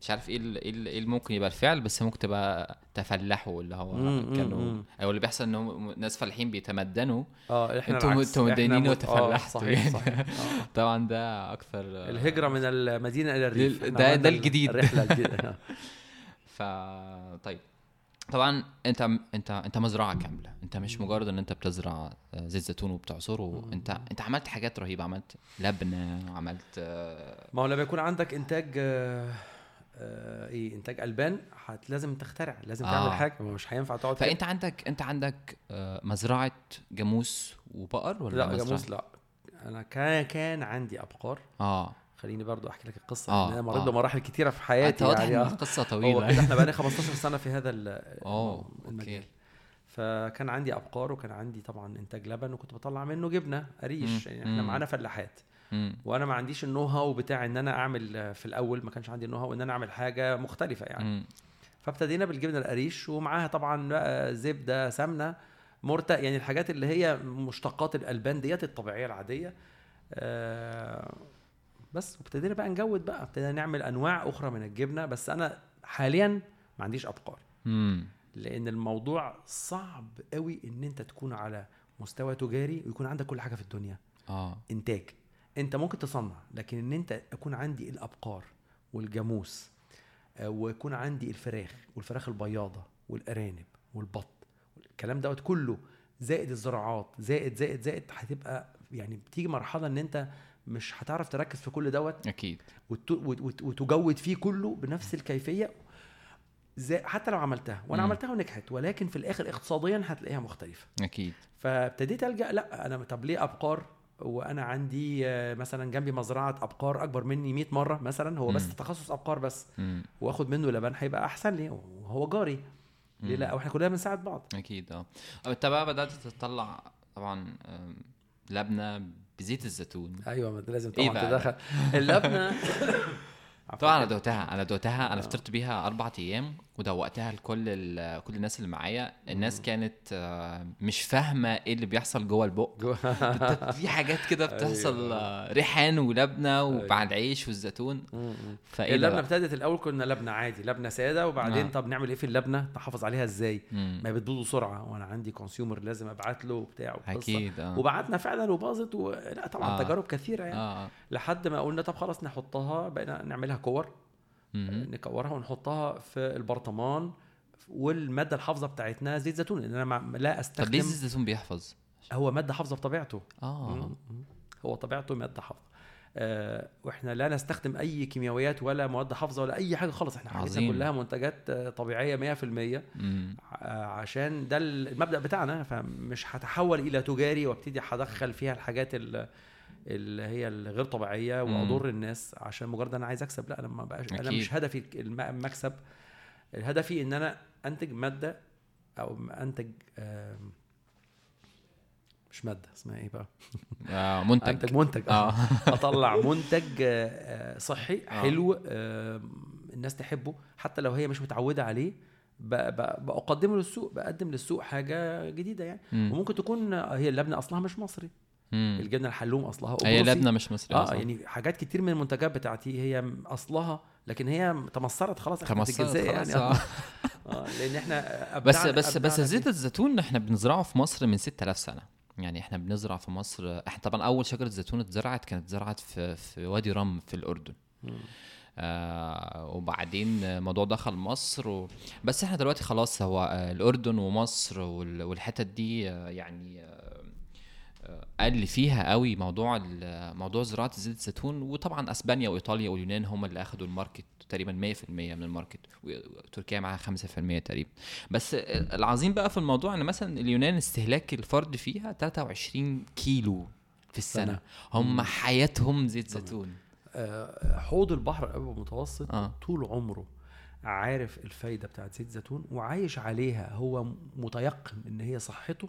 مش عارف إيه ال- إيه ال- اللي ممكن يبقى الفعل بس ممكن تبقى تفلحوا اللي هو كانوا. أو اللي بيحصل ان هم ناس فلاحين بيتمدنوا آه إحنا. أنتوا إحنا متدينين مت- آه، وتفلحتوا صحيح يعني. صحيح آه. طبعا ده أكثر الهجرة من المدينة إلى الريف ده- ده الجديد. الرحلة الجديدة ف طيب طبعا انت انت انت مزرعة كاملة. انت مش مجرد ان انت بتزرع زيت زيتون وبتعصره. انت انت عملت حاجات رهيبة. عملت لبنه عملت ما هو لما يكون عندك إنتاج آه، آه، إنتاج ألبان هت لازم تخترع لازم آه. تعمل حاجة. ما مش هينفع تقعد. فأنت عندك انت عندك آه، مزرعة جاموس وبقر ولا لا مزرعة؟ جاموس لا. أنا كان كان عندي أبقار. آه. خليني برضو أحكي لك القصة آه، أنا مريت آه. بمراحل كتيرة في حياتي واضح يعني آه. القصة هو طويله إحنا بقالنا 15 سنة في هذا المجال فكان عندي أبقار وكان عندي طبعا إنتاج لبن وكنت بطلع منه جبنة قريش. يعني إحنا. معانا فلاحات. وأنا ما عنديش النو هاو بتاع إن أنا أعمل في الأول ما كانش عندي النو هاو إن أنا أعمل حاجة مختلفة يعني. فابتدينا بالجبنة القريش ومعاها طبعا بقى زبدة سمنة مرتق يعني الحاجات اللي هي مشتقات الألبان ديت الطبيعية العادية آه بس وابتدينا بقى نجود بقى ابتدينا نعمل أنواع أخرى من الجبنة بس أنا حاليا ما عنديش أبقار. مم. لأن الموضوع صعب قوي إن أنت تكون على مستوى تجاري ويكون عندك كل حاجة في الدنيا. آه. إنتاج. أنت ممكن تصنع لكن إن أنت يكون عندي الأبقار والجاموس آه، ويكون عندي الفراخ والفراخ البياضة والأرانب والبط الكلام دوت كله زائد الزراعات زائد زائد زائد هتبقى يعني بتيجي مرحلة إن أنت مش هتعرف تركز في كل دوت. أكيد. وت- وت- وت- وتجود فيه كله بنفس الكيفية زي حتى لو عملتها. وأنا مم. عملتها ونجحت ولكن في الآخر اقتصاديا هتلاقيها مختلفة. أكيد. فابتديت ألجأ لأ أنا طب ليه أبقار؟ وأنا عندي آه، مثلا جنبي مزرعة أبقار أكبر مني 100 مرة مثلا هو بس مم. تخصص أبقار بس. مم. وآخد منه لبن هيبقى أحسن لي وهو جاري. ليه لأ؟ وإحنا كلنا بنساعد بعض. أكيد آه. أنت بقى بدأت تطلع طبعا لبنة بزيت الزيتون أيوه ما لازم إيه طبعا بقى؟ تدخل اللبنة طبعا أنا دوقتها أنا دوقتها أنا فطرت بيها أربع أيام ودوقتها لكل كل الناس اللي معايا الناس كانت آه، مش فاهمة إيه اللي بيحصل جوه البق في حاجات كده بتحصل آه، ريحان ولبنة ومع العيش والزيتون فإيه اللبنة؟ ابتدت الأول كنا لبنة عادي لبنة سادة وبعدين آه. طب نعمل إيه في اللبنة نحافظ عليها إزاي. ما بتبوظ بسرعة وأنا عندي كونسيومر لازم أبعت له وبتاع. أكيد وبعتنا فعلا وباظت. لا طبعا آه. آه. تجارب كثيرة يعني آه. لحد ما قلنا طب خلاص نحطها بقينا نعملها كور مهم. نكورها ونحطها في البرطمان والمادة الحافظة بتاعتنا زيت زيتون لأن أنا لا طب ليه أستخدم زيت الزيتون بيحفظ؟ هو مادة حافظة بطبيعته آه. هو طبيعته مادة حافظة آه وإحنا لا نستخدم أي كيماويات ولا مواد حافظة ولا أي حاجة خالص إحنا حاجتنا. كلها منتجات آه، طبيعية 100% مم. ع- عشان ده المبدأ بتاعنا فمش هتحول إلى تجاري وأبتدي هدخل فيها الحاجات ال- اللي هي الغير طبيعية. وأضر الناس عشان مجرد أنا عايز أكسب. لا أنا ما بقاش أنا. مش هدفي الم- المكسب. هدفي إن أنا أنتج مادة أو أنتج مش مادة اسمها إيه بقى؟ آه منتج. أنتج منتج. آه. أطلع منتج آه، آه، صحي آه. حلو آه، الناس تحبه. حتى لو هي مش متعودة عليه بقدمه للسوق بقدم للسوق حاجة جديدة يعني. مم. وممكن تكون هي اللبنة أصلها مش مصري. مم. الجبنه الحلوم أصلها هي قبرصي. لبنة مش مصرية آه صح؟ يعني حاجات كتير من المنتجات بتاعتي هي أصلها لكن هي تمصرت خلاص تمصرت الجزاء خلاص، يعني آه. آه لأن إحنا بس بس بس زيت. الزيتون إحنا بنزرعه في مصر من 6000 سنة يعني إحنا بنزرع في مصر إحنا طبعا أول شجرة زيتون اتزرعت كانت اتزرعت في في وادي رم في الأردن مم. آه وبعدين الموضوع دخل مصر و... بس إحنا دلوقتي خلاص هو آه الأردن ومصر وال... والحتت دي آه يعني آه، قل فيها قوي موضوع ال- موضوع زراعة زيت الزيتون وطبعا أسبانيا وإيطاليا واليونان هم اللي اخذوا ال market تقريبا 100% من ال market وتركيا معاها 5% تقريبا. بس العظيم بقى في الموضوع إن مثلا اليونان استهلاك الفرد فيها 23 كيلو في السنة. سنة. هم حياتهم زيت زيتون. آه، حوض البحر الابيض المتوسط آه. طول عمره عارف الفايدة بتاعت زيت الزيتون وعايش عليها هو متيقن إن هي صحته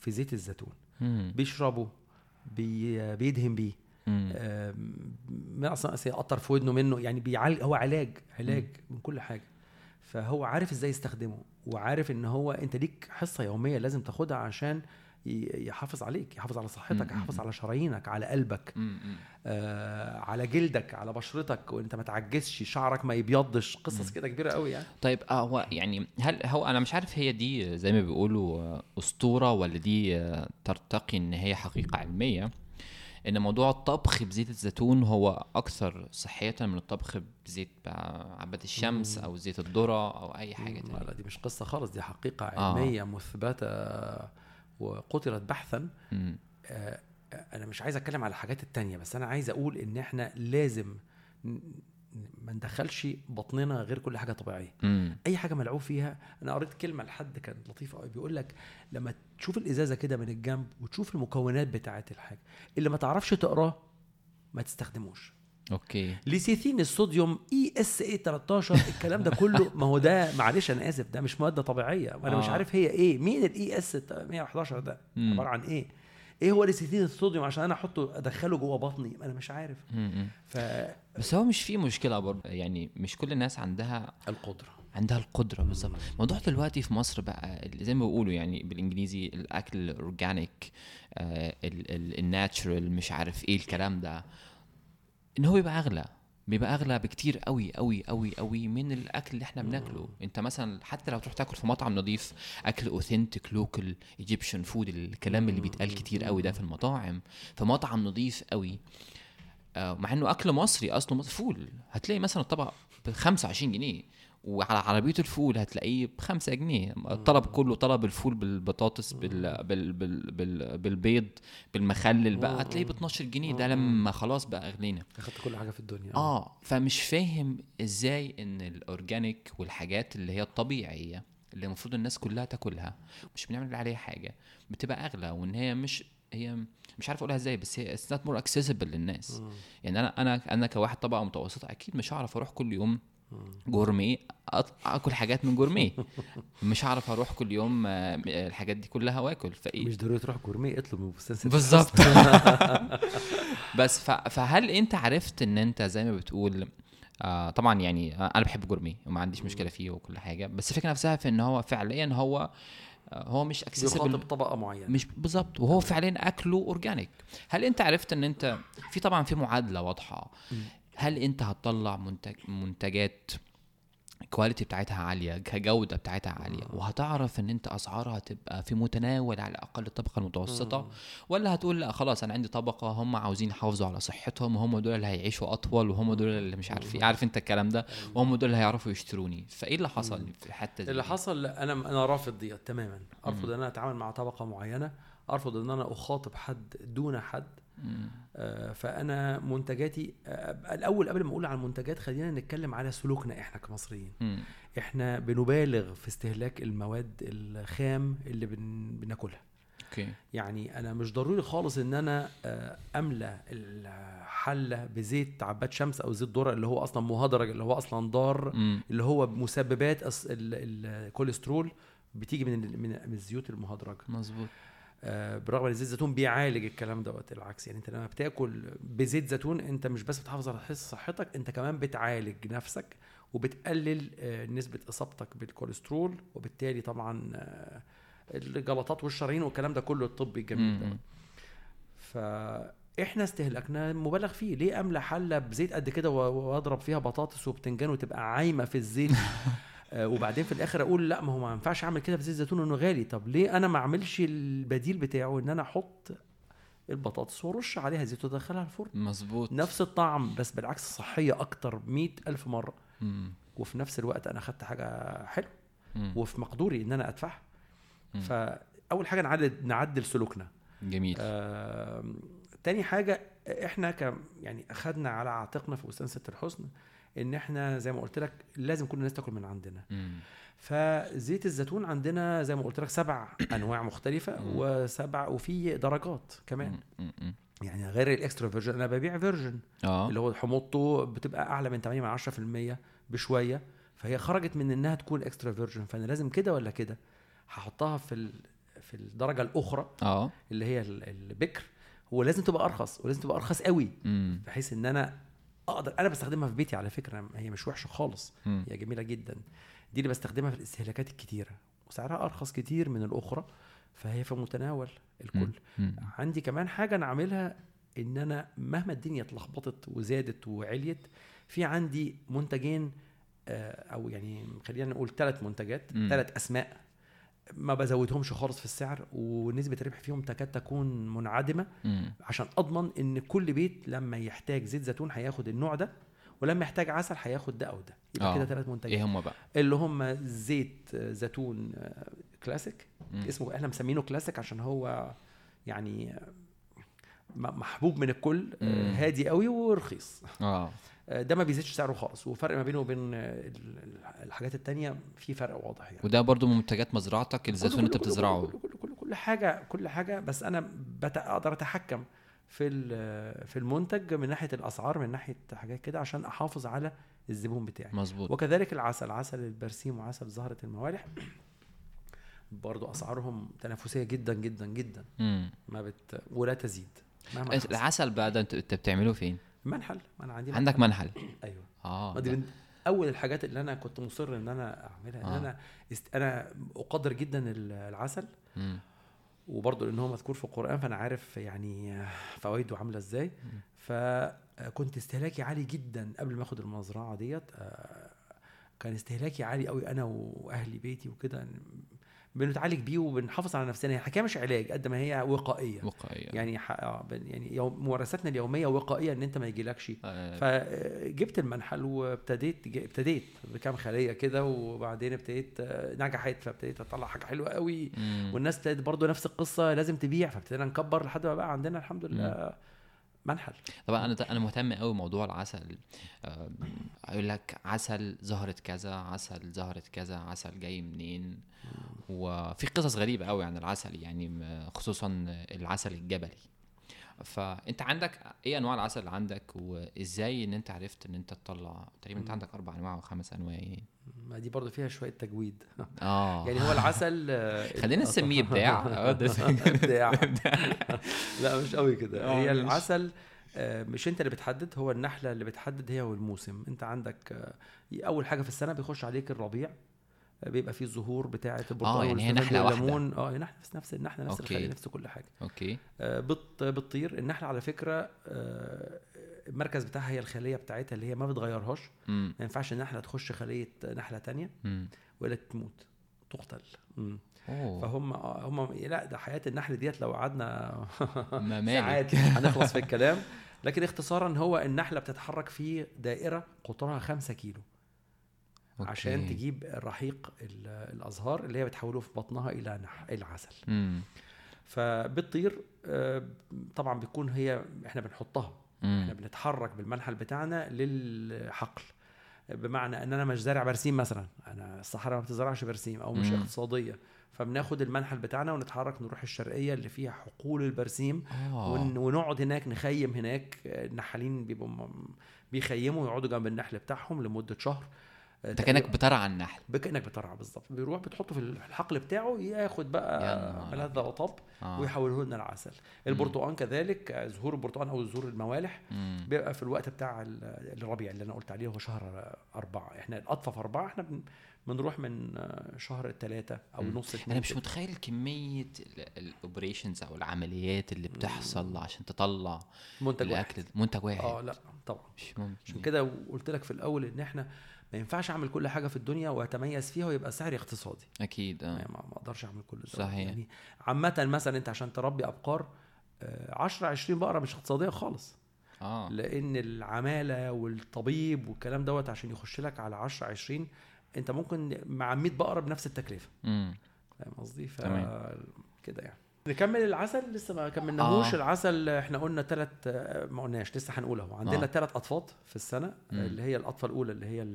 في زيت الزيتون. بيشربه بي بيدهن بيه. ما أصلا أصل يقطر في ودنه منه يعني بيعالج هو علاج علاج من كل حاجة. فهو عارف إزاي يستخدمه وعارف إن هو أنت ليك حصة يومية لازم تاخدها عشان يحافظ عليك يحافظ على صحتك. يحافظ على شرايينك على قلبك. آه على جلدك على بشرتك وانت ما تعجزش شعرك ما يبيضش. قصص كده كبيرة قوي يعني. طيب آه هو يعني هل هو أنا مش عارف هي دي زي ما بيقولوا آه، أسطورة ولا دي آه، ترتقي إن هي حقيقة علمية؟ إن موضوع الطبخ بزيت الزيتون هو أكثر صحية من الطبخ بزيت عباد الشمس أو زيت الذرة أو أي حاجة تانية لا دي مش قصة خالص دي حقيقة آه. علمية مثبتة. وقتلت بحثا. آه، أنا مش عايز أتكلم على الحاجات التانية بس أنا عايز أقول إن إحنا لازم ما ندخلش بطننا غير كل حاجة طبيعية مم. أي حاجة ملعوب فيها أنا قريت كلمة لحد كانت لطيفة قوي بيقول لك لما تشوف الإزازة كده من الجنب وتشوف المكونات بتاعه الحاجة اللي ما تعرفش تقراه ما تستخدموش okay. ليسيثين الصوديوم E S E 13 الكلام ده كله. ما هو ده معلش أنا آسف ده مش مادة طبيعية. وأنا مش آه. عارف هي إيه. مين ال E S 111 ده. عبارة عن إيه؟ إيه هو ليسيثين الصوديوم؟ عشان أنا أحطه أدخله جوه بطني. أنا مش عارف. مم. فالقدره بس هو مش في مشكلة برضه. يعني مش كل الناس عندها عندها القدرة بالظبط. موضوع دلوقتي في مصر بقى زي ما بيقولوا يعني بالإنجليزي الأكل ال organic آه ال natural مش عارف إيه الكلام ده. إن هو بيبقى أغلى بيبقى أغلى بكتير قوي قوي قوي قوي من الأكل اللي إحنا بناكله. أنت مثلا حتى لو تروح تاكل في مطعم نظيف أكل authentic local Egyptian food الكلام اللي بيتقال كتير قوي ده في المطاعم. في مطعم نظيف قوي آه، مع إنه أكل مصري أصله فول هتلاقي مثلا الطبق ب 25 جنيه. وعلى عربية الفول هتلاقيه ب 5 جنيه الطلب كله طلب الفول بالبطاطس بال بال بال بال بالبيض بالمخلل بقى هتلاقيه ب 12 جنيه ده لما خلاص بقى أغلينا. أخدت كل حاجة في الدنيا. آه فمش فاهم إزاي إن ال organic والحاجات اللي هي الطبيعية اللي المفروض الناس كلها تاكلها مش بنعمل عليها حاجة بتبقى أغلى وإن هي مش هي مش عارف أقولها إزاي بس هي it's not more accessible للناس. يعني أنا أنا أنا كواحد طبقة متوسطة أكيد مش هعرف أروح كل يوم Gourmet آكل حاجات من Gourmet. مش هعرف أروح كل يوم آه، الحاجات دي كلها وآكل. فإيه؟ مش ضروري تروح Gourmet اطلب من بستان ست بالظبط. بس. فهل أنت عرفت إن أنت زي ما بتقول آه طبعا يعني أنا بحب Gourmet وما عنديش مشكلة فيه وكل حاجة بس الفكرة نفسها في إن هو فعليا هو آه هو مش accessible طبقة معينة. مش بالظبط. وهو فعليا أكله organic هل أنت عرفت إن أنت في طبعا في معادلة واضحة. هل انت هتطلع منتج منتجات ال quality بتاعتها عالية كجودة بتاعتها عالية؟ وهتعرف ان انت اسعارها تبقى في متناول على الأقل الطبقة المتوسطة؟ ولا هتقول لا خلاص أنا عندي طبقة هم عاوزين يحافظوا على صحتهم وهم دول اللي هيعيشوا أطول وهم دول اللي مش عارف إيه عارف أنت الكلام ده؟ وهم دول اللي هيعرفوا يشتروني. فإيه اللي حصل في الحتة دي؟ اللي حصل أنا أنا رافض ديت تماما. أرفض إن أنا أتعامل مع طبقة معينة. أرفض إن أنا أخاطب حد دون حد. فأنا منتجاتي آه، الأول قبل ما أقول عن المنتجات خلينا نتكلم على سلوكنا إحنا كمصريين. مم. إحنا بنبالغ في استهلاك المواد الخام اللي بن... بناكلها. أوكي. يعني أنا مش ضروري خالص إن أنا آه، املى الحلة بزيت عباد شمس أو زيت ذرة اللي هو أصلا مهدرج اللي هو أصلا ضار. اللي هو مسببات الكوليسترول بتيجي من من الزيوت المهدرجة. مظبوط. آه، برغم ان زيت الزيتون بيعالج الكلام دوت العكس. يعني انت لما بتاكل بزيت زيتون انت مش بس بتحافظ على حس صحتك انت كمان بتعالج نفسك وبتقلل آه، نسبة إصابتك بالكوليسترول وبالتالي طبعا آه، الجلطات والشرايين والكلام ده كله الطبي الجميل ده. فإحنا استهلاكنا مبالغ فيه. ليه أملى حلة بزيت قد كده وأضرب فيها بطاطس وبتنجان وتبقى عايمة في الزيت؟ وبعدين في الآخر أقول لا ما هو ما ينفعش أعمل كده في زيت زيتون إنه غالي. طب ليه أنا ما أعملش البديل بتاعه إن أنا أحط البطاطس وأرش عليها زيت وأدخلها الفرن؟ مظبوط. نفس الطعم بس بالعكس صحية أكتر مئة ألف مرة. مم. وفي نفس الوقت أنا خدت حاجة حلوة. وفي مقدوري إن أنا أدفعها. فأول حاجة نعدل نعدل سلوكنا. جميل. آم، تاني حاجة إحنا ك يعني أخدنا على عاتقنا في بستان ست الحسن إن إحنا زي ما قلت لك لازم كل الناس تاكل من عندنا. مم. فزيت الزيتون عندنا زي ما قلت لك سبع أنواع مختلفة مم. وسبع وفي درجات كمان. مم. يعني غير ال extra virgin أنا ببيع virgin آه. اللي هو حموضته بتبقى أعلى من 8 من 10% بشوية. فهي خرجت من إنها تكون extra virgin فأنا لازم كده ولا كده؟ هحطها في ال... في الدرجة الأخرى آه. اللي هي ال- البكر. هو لازم تبقى أرخص ولازم تبقى أرخص قوي. مم. بحيث إن أنا أقدر أنا بستخدمها في بيتي على فكرة هي مش وحشة خالص. هي جميلة جدا دي اللي بستخدمها في الاستهلاكات الكتيرة وسعرها أرخص كتير من الأخرى فهي في متناول الكل مم. عندي كمان حاجة أنا عاملها إن أنا مهما الدنيا اتلخبطت وزادت وعليت في عندي منتجين آه، أو يعني خلينا نقول ثلاث منتجات. ثلاث أسماء ما بزودهمش خالص في السعر ونسبة الربح فيهم تكاد تكون منعدمة مم. عشان أضمن إن كل بيت لما يحتاج زيت زيتون هياخد النوع ده ولما يحتاج عسل هياخد ده أو ده يبقى آه. كده ثلاث منتجات إيه هم بقى اللي هم زيت آه، زيتون آه، كلاسيك مم. اسمه إحنا مسمينه كلاسيك عشان هو يعني آه، محبوب من الكل مم. هادي قوي ورخيص آه ده ما بيزيدش سعره خالص وفرق ما بينه وبين ال- ال- الحاجات التانية في فرق واضح يعني. وده برضو من منتجات مزرعتك الزيتون انت بتزرعه. كله كله كله كل حاجة كل حاجة بس أنا أقدر أتحكم في في المنتج من ناحية الأسعار من ناحية حاجات كده عشان أحافظ على الزبون بتاعي. مظبوط. وكذلك العسل عسل البرسيم وعسل زهرة الموالح برضو أسعارهم تنافسية جدا جدا جدا. مم. ما بت ولا تزيد. العسل بقى ده انت بتعمله فين؟ منحل. ما أنا عندي عندك منحل. أيوه. آه دي من أول الحاجات اللي أنا كنت مصر إن أنا أعملها إن آه. أنا است... أنا أقدر جدا ال- العسل. مم. وبرضه لأن هو مذكور في القرآن فأنا عارف يعني فوائده عاملة إزاي. فكنت استهلاكي عالي جدا قبل ما آخد المزرعة ديت. آه، كان استهلاكي عالي قوي أنا وأهلي بيتي وكده. بنتعالج بيه وبنحافظ على نفسنا. هي الحكاية مش علاج قد ما هي وقائية. وقائية. يعني ح- آه، يعني يوم ممارساتنا اليومية وقائية إن أنت ما يجيلكش. آه، فجبت المنحل وابتديت ج- ابتديت بكام خلية كده وبعدين ابتديت آه، نجحت فابتديت أطلع حاجة حلوة قوي. مم. والناس ابتدت برضه نفس القصة لازم تبيع. فابتدينا نكبر لحد ما بقى عندنا الحمد لله منحل. طبعا أنا أنا مهتم قوي بموضوع العسل. أقول لك عسل زهرة كذا عسل زهرة كذا عسل جاي منين؟ وفي قصص غريبة قوي عن العسل يعني خصوصا العسل الجبلي. فأنت عندك إيه أنواع العسل اللي عندك؟ وإزاي إن أنت عرفت إن أنت تطلع؟ تقريبا أنت عندك أربع أنواع أو خمس أنواع. يعني ما دي برضه فيها شوية تجويد. آه. يعني هو العسل خلينا نسميه إبداع. آه، إبداع. لا مش قوي كده. آه، هي. العسل آه، مش أنت اللي بتحدد هو النحلة اللي بتحدد هي والموسم. أنت عندك أول حاجة في السنة بيخش عليك الربيع. بيبقى فيه الزهور بتاعة البرتقال يعني هي والزبادي نحلة واحدة. والليمون. آه هي نحله نفس نفس النحله نفس. الخلية نفس كل حاجة. أوكي. آه، بت بتطير. النحله على فكرة آه، المركز بتاعها هي الخلية بتاعتها اللي هي ما بتغيرهاش. ما ينفعش النحله تخش خلية نحلة تانية ولا تموت تقتل. مم. أوه. فهم آه، هم لا ده حياة النحل ديت لو قعدنا ساعات هنخلص في الكلام. لكن اختصارا هو النحلة بتتحرك في دائرة قطرها 5 كيلو. أوكي. عشان تجيب الرحيق ال- الأزهار اللي هي بتحوله في بطنها إلى نح... إلى عسل. امم فبتطير آه، طبعا بتكون هي إحنا بنحطها. إحنا بنتحرك بالمنحل بتاعنا للحقل. بمعنى إن أنا مش زارع برسيم مثلا. أنا الصحراء ما بتزرعش برسيم أو مش مم. اقتصادية. فبناخد المنحل بتاعنا ونتحرك نروح الشرقية اللي فيها حقول البرسيم. ون... آه ونقعد هناك نخيم هناك. النحالين بيبقوا بيخيموا ويقعدوا جنب النحل بتاعهم لمدة شهر. انت كأنك بترعى النحل. كانك بترعى بالظبط. بيروح بتحطه في الحقل بتاعه ياخد يا بقى ملذ وطب آه. ويحوله لنا العسل. البرتقال كذلك زهور البرتقال أو زهور الموالح مم. بيبقى في الوقت بتاع ال- الربيع اللي أنا قلت عليه هو شهر أربعة. إحنا الأطفى في أربعة إحنا بن- بنروح من آه، شهر ثلاثة أو مم. نص أنا مش. متخيل كمية الاوبريشنز أو العمليات اللي بتحصل عشان تطلع منتج واحد. الاكل ده. منتج واحد. آه لا طبعا. مش ممكن. عشان كده قلت لك في الأول إن إحنا ما ينفعش أعمل كل حاجة في الدنيا وأتميز فيها ويبقى سعري اقتصادي. أكيد آه. يعني ما ما أقدرش أعمل كل ده. صحيح. يعني عامة مثلا أنت عشان تربي أبقار آه، 10 20 بقرة مش اقتصادية خالص. آه. لأن العمالة والطبيب والكلام دوت عشان يخش لك على 10 20 أنت ممكن مع 100 بقرة بنفس التكلفة. امم فاهم قصدي؟ ف. كده يعني. نكمل العسل لسه ما كملناهوش آه. آه. العسل إحنا قلنا ثلاث ما قلناش لسه هنقول اهو عندنا آه. ثلاث أطفال في السنة مم. اللي هي الأطفال الأولى اللي هي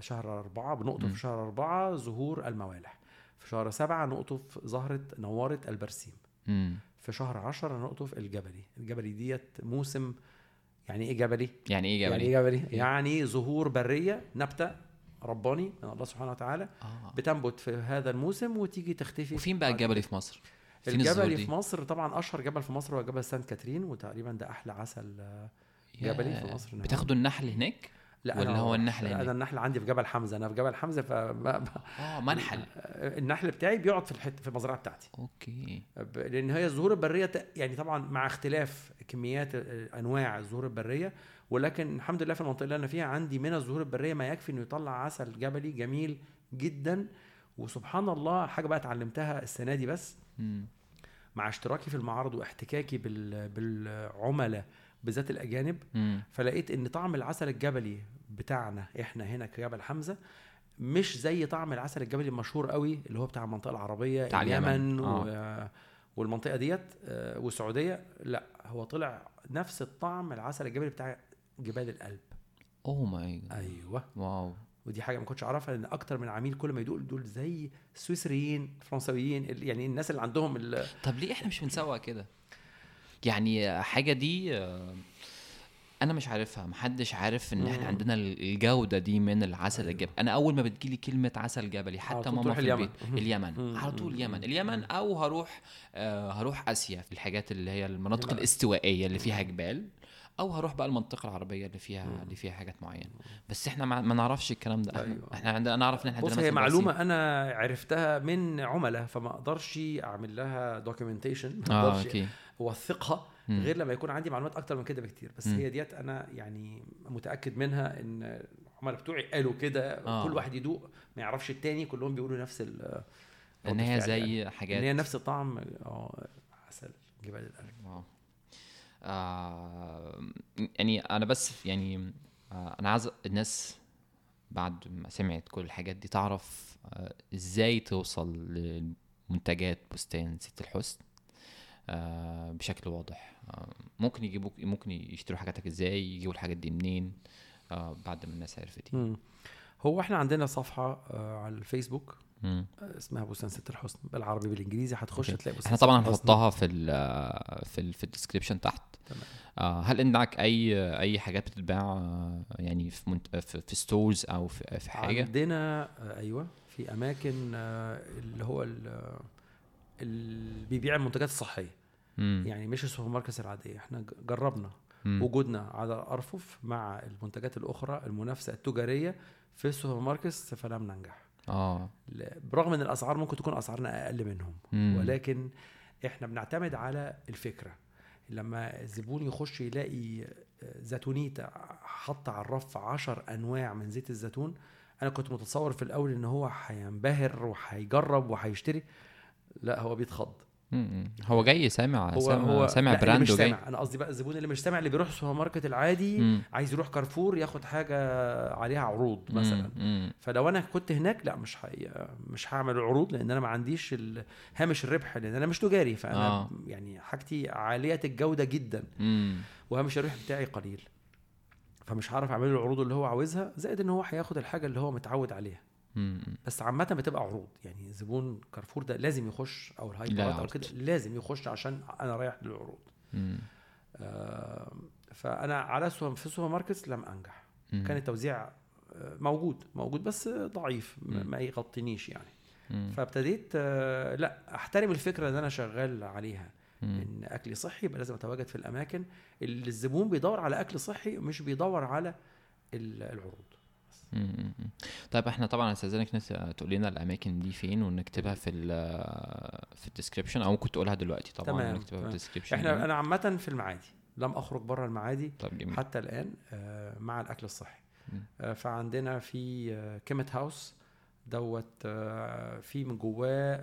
شهر أربعة بنقطف مم. في شهر أربعة ظهور الموالح في شهر سبعة نقطف زهرة نوارة البرسيم امم في شهر عشرة نقطف الجبلي الجبلي ديت موسم يعني إيه جبلي يعني إيه يعني جبلي؟ إيه جبلي؟ يعني ظهور برية نبتة رباني من الله سبحانه وتعالى آه بتنبت في هذا الموسم وتيجي تختفي وفين بقى الجبلي. في مصر؟ الجبلي؟ في مصر طبعا أشهر جبل في مصر هو جبل سانت كاترين وتقريبا ده أحلى عسل آه، جبلي في. مصر نعم. بتاخدوا النحل هناك؟ لا ولا أنا هو النحل هناك؟ أنا النحل عندي في جبل حمزة أنا في جبل حمزة ف آه منحل النحل بتاعي بيقعد في الحته في المزرعة بتاعتي أوكي ب- لأن هي الزهور البرية ت- يعني طبعا مع اختلاف كميات أنواع الزهور البرية ولكن الحمد لله في المنطقة اللي أنا فيها عندي من الزهور البرية ما يكفي إنه يطلع عسل جبلي جميل جدا وسبحان الله حاجة بقى اتعلمتها السنة دي بس. مع اشتراكي في المعارض واحتكاكي بال- بالعملاء بالذات الأجانب مم. فلقيت إن طعم العسل الجبلي بتاعنا إحنا هنا كجبل حمزة مش زي طعم العسل الجبلي المشهور قوي اللي هو بتاع المنطقة العربية بتاع اليمن. آه. و... والمنطقة ديت آه، والسعودية لا هو طلع نفس الطعم العسل الجبلي بتاع جبال الألب oh my أيوه wow ودي حاجة ما كنتش أعرفها لأن أكتر من عميل كل ما يدوق دول زي السويسريين الفرنسويين ال- يعني الناس اللي عندهم ال- طب ليه إحنا مش بنسوق كده؟ يعني حاجة دي آه، أنا مش عارفها محدش عارف إن إحنا. عندنا الجودة دي من العسل الجبلي أنا أول ما بتجيلي كلمة عسل جبلي حتى ماما في اليمن. البيت. اليمن مم. على طول. اليمن اليمن أو هروح آه هروح آسيا في الحاجات اللي هي المناطق اليمن. الاستوائية اللي فيها جبال أو هروح بقى المنطقة العربية اللي فيها مم. اللي فيها حاجات معينة بس إحنا ما, نعرفش الكلام ده أيوة. إحنا عندنا نعرف إن إحنا بص هي معلومة أنا عرفتها من عملاء فما أقدرش أعمل لها documentation ما آه أقدرش okay أوثقها. غير لما يكون عندي معلومات أكتر من كده بكتير بس مم. هي ديت أنا يعني متأكد منها إن العملاء بتوعي قالوا كده آه. كل واحد يدوق ما يعرفش التاني كلهم بيقولوا نفس ال إن هي زي يعني. حاجات إن هي نفس الطعم آه عسل جبال آه يعني أنا بس يعني آه أنا عايز الناس بعد ما سمعت كل الحاجات دي تعرف آه إزاي توصل لمنتجات بستان ست الحسن آه بشكل واضح آه ممكن يجيبوك ممكن يشتروا حاجاتك إزاي يجيبوا الحاجات دي منين آه بعد ما الناس عرفت مم. هو إحنا عندنا صفحة آه على الفيسبوك مم. آه، اسمها بستان ست الحسن بالعربي بالإنجليزي هتخش okay. تلاقي بستان إحنا طبعا. هنحطها في ال في ال في ال description تحت تمام. آه هل عندك أي أي حاجات بتتباع آه، يعني في منت... في, في stores أو في, في حاجة عندنا آه، أيوه في أماكن آه، اللي هو ال- اللي بيبيع المنتجات الصحية مم. يعني مش السوبر ماركت العادية إحنا جربنا مم. وجودنا على الارفف مع المنتجات الأخرى المنافسة التجارية في السوبر ماركت فلم ننجح آه برغم إن الأسعار ممكن تكون أسعارنا أقل منهم مم. ولكن إحنا بنعتمد على الفكرة لما الزبون يخش يلاقي زيتونة حاطه على الرف عشر أنواع من زيت الزيتون أنا كنت متصور في الأول إن هو هينبهر وهيجرب وهيشتري لا هو بيتخض. هو جاي سامع هو سامع, هو سامع brand مش سامع أنا قصدي بقى الزبون اللي مش سامع اللي بيروح السوبر ماركت العادي مم. عايز يروح كارفور ياخد حاجة عليها عروض مثلا مم. فلو أنا كنت هناك لا مش حي... مش هعمل العروض لأن أنا ما عنديش ال- هامش الربح لأن أنا مش تجاري فأنا آه. يعني حاجتي عالية الجودة جدا مم. وهامش الربح بتاعي قليل فمش هعرف أعمل له العروض اللي هو عاوزها زائد إن هو هياخد الحاجة اللي هو متعود عليها. بس عامة بتبقى عروض يعني زبون كارفور ده لازم يخش أو الهايبرات أو. كده لازم يخش عشان أنا رايح للعروض. آه، فأنا على في السوبر ماركت لم أنجح مم. كان التوزيع آه، موجود موجود بس ضعيف مم. ما يغطينيش يعني مم. فابتديت آه، لا أحترم الفكرة اللي أنا شغال عليها مم. إن اكلي صحي يبقى لازم أتواجد في الأماكن اللي الزبون بيدور على أكل صحي مش بيدور على ال- العروض طيب إحنا طبعا استاذنك تقول لنا الأماكن دي فين ونكتبها في ال في ال description أو ممكن تقولها دلوقتي طبعا تمام، ونكتبها في. ال description إحنا أنا عامة في المعادي لم أخرج بره المعادي طيب جميل. حتى الآن آه، مع الأكل الصحي. آه، فعندنا في آه، كيمت هاوس دوت في من جواه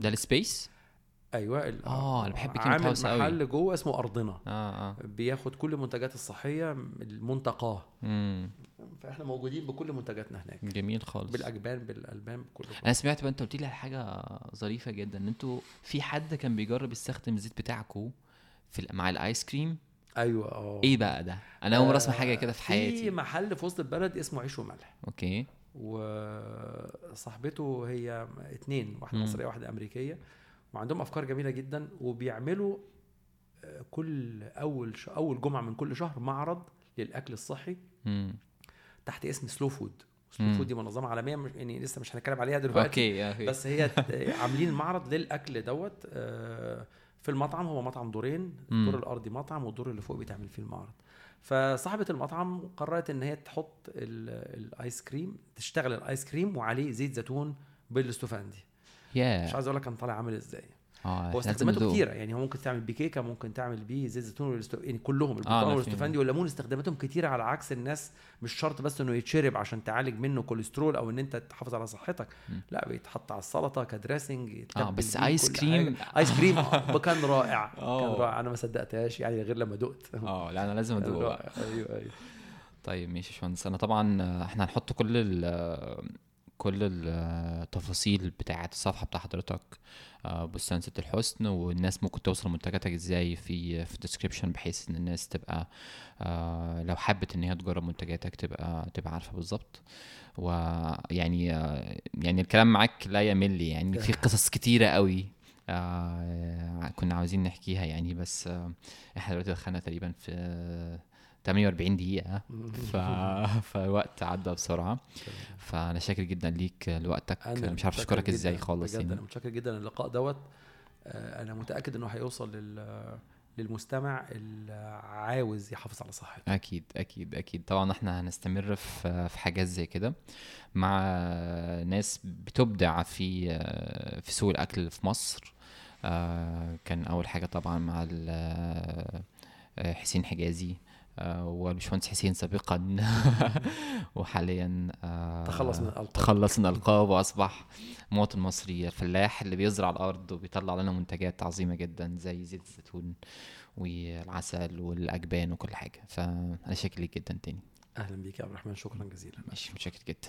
ده ال space؟ أيوه ال- آه، أنا بحب كيمت عامل هاوس أوي. محل جوه اسمه أرضنا. آه آه. بياخد كل المنتجات الصحية المنتقاة. مم. فإحنا موجودين بكل منتجاتنا هناك. جميل خالص. بالأجبان بالألبان بكل أنا سمعت بقى أنت قلت لي على حاجة ظريفة جدا. إن أنتوا في حد كان بيجرب يستخدم الزيت بتاعكم في مع ال ice cream؟ أيوه آه. إيه بقى ده؟ أنا أول مرة أسمع آه، حاجة كده في في حياتي محل في وسط البلد اسمه عيش وملح. okay. وصاحبته هي اتنين واحدة. مصرية واحدة أمريكية. وعندهم أفكار جميلة جدا وبيعملوا آه، كل أول ش... أول جمعة من كل شهر معرض للأكل الصحي مم. تحت اسم slow food slow. food دي منظمة عالمية مش يعني لسه مش هنتكلم عليها دلوقتي okay بس هي عاملين معرض للأكل دوت آه، في المطعم هو مطعم دورين. الدور الأرضي مطعم والدور اللي فوق بيتعمل فيه المعرض فصاحبة المطعم قررت إن هي تحط ال- ال ice cream تشتغل ال ice cream وعليه زيت زيتون بالاستوفاندي مش عايز أقول لك كان طالع عامل إزاي آه هو استخداماته. كتيرة يعني هو ممكن تعمل بيه كيكه ممكن تعمل بيه زيت زيتون. يعني كلهم أنا البرتقال فاهم. والاستوفاندي والليمون استخداماتهم كتيرة على عكس الناس مش شرط بس إنه يتشرب عشان تعالج منه كوليسترول أو إن أنت تحافظ على صحتك مم. لا بيتحط على السلطة كدريسنج آه بس آيس كريم. آيس كريم آه، كان رائع كان آه. رائع أنا ما صدقتهاش يعني غير لما دقت آه لا أنا لازم كان ادوق. أيوه أيوه طيب ماشي يا باشمهندس أنا طبعا آه، إحنا هنحط كل كل التفاصيل بتاعة الصفحة بتاع حضرتك آه، بستان ست الحسن والناس ممكن توصل منتجاتك إزاي في في الديسكربشن بحيث إن الناس تبقى آه، لو حبت إن هي تجرب منتجاتك تبقى تبقى عارفة بالظبط. ويعني آه، يعني الكلام معاك لا يمل يعني في قصص كتيرة قوي كنا عاوزين نحكيها يعني بس إحنا دلوقتي دخلنا تقريبا في 48 دقيقة. ف... فالوقت عدى بسرعة. فأنا شاكر جدا ليك لوقتك. أنا مش عارف أشكرك إزاي خالص بجد. يعني. أنا متشكر جدا اللقاء دوت. آه، أنا متأكد إنه هيوصل لل للمستمع اللي عاوز يحافظ على صحته. أكيد أكيد أكيد. طبعا إحنا هنستمر في في حاجات زي كده مع ناس بتبدع في في سوق الأكل في مصر. آه، كان أول حاجة طبعا مع آه، حسين حجازي. آه، والباشمهندس حسين سابقا. وحاليا آه، تخلص من الألقاب. تخلص من الألقاب وأصبح مواطن مصري الفلاح اللي بيزرع الأرض وبيطلع لنا منتجات عظيمة جدا زي زيت الزيتون والعسل والأجبان وكل حاجة. فأنا شاكر ليك جدا تاني. أهلا بيك يا عبد الرحمن. شكرا جزيلا. ماشي متشكر جدا.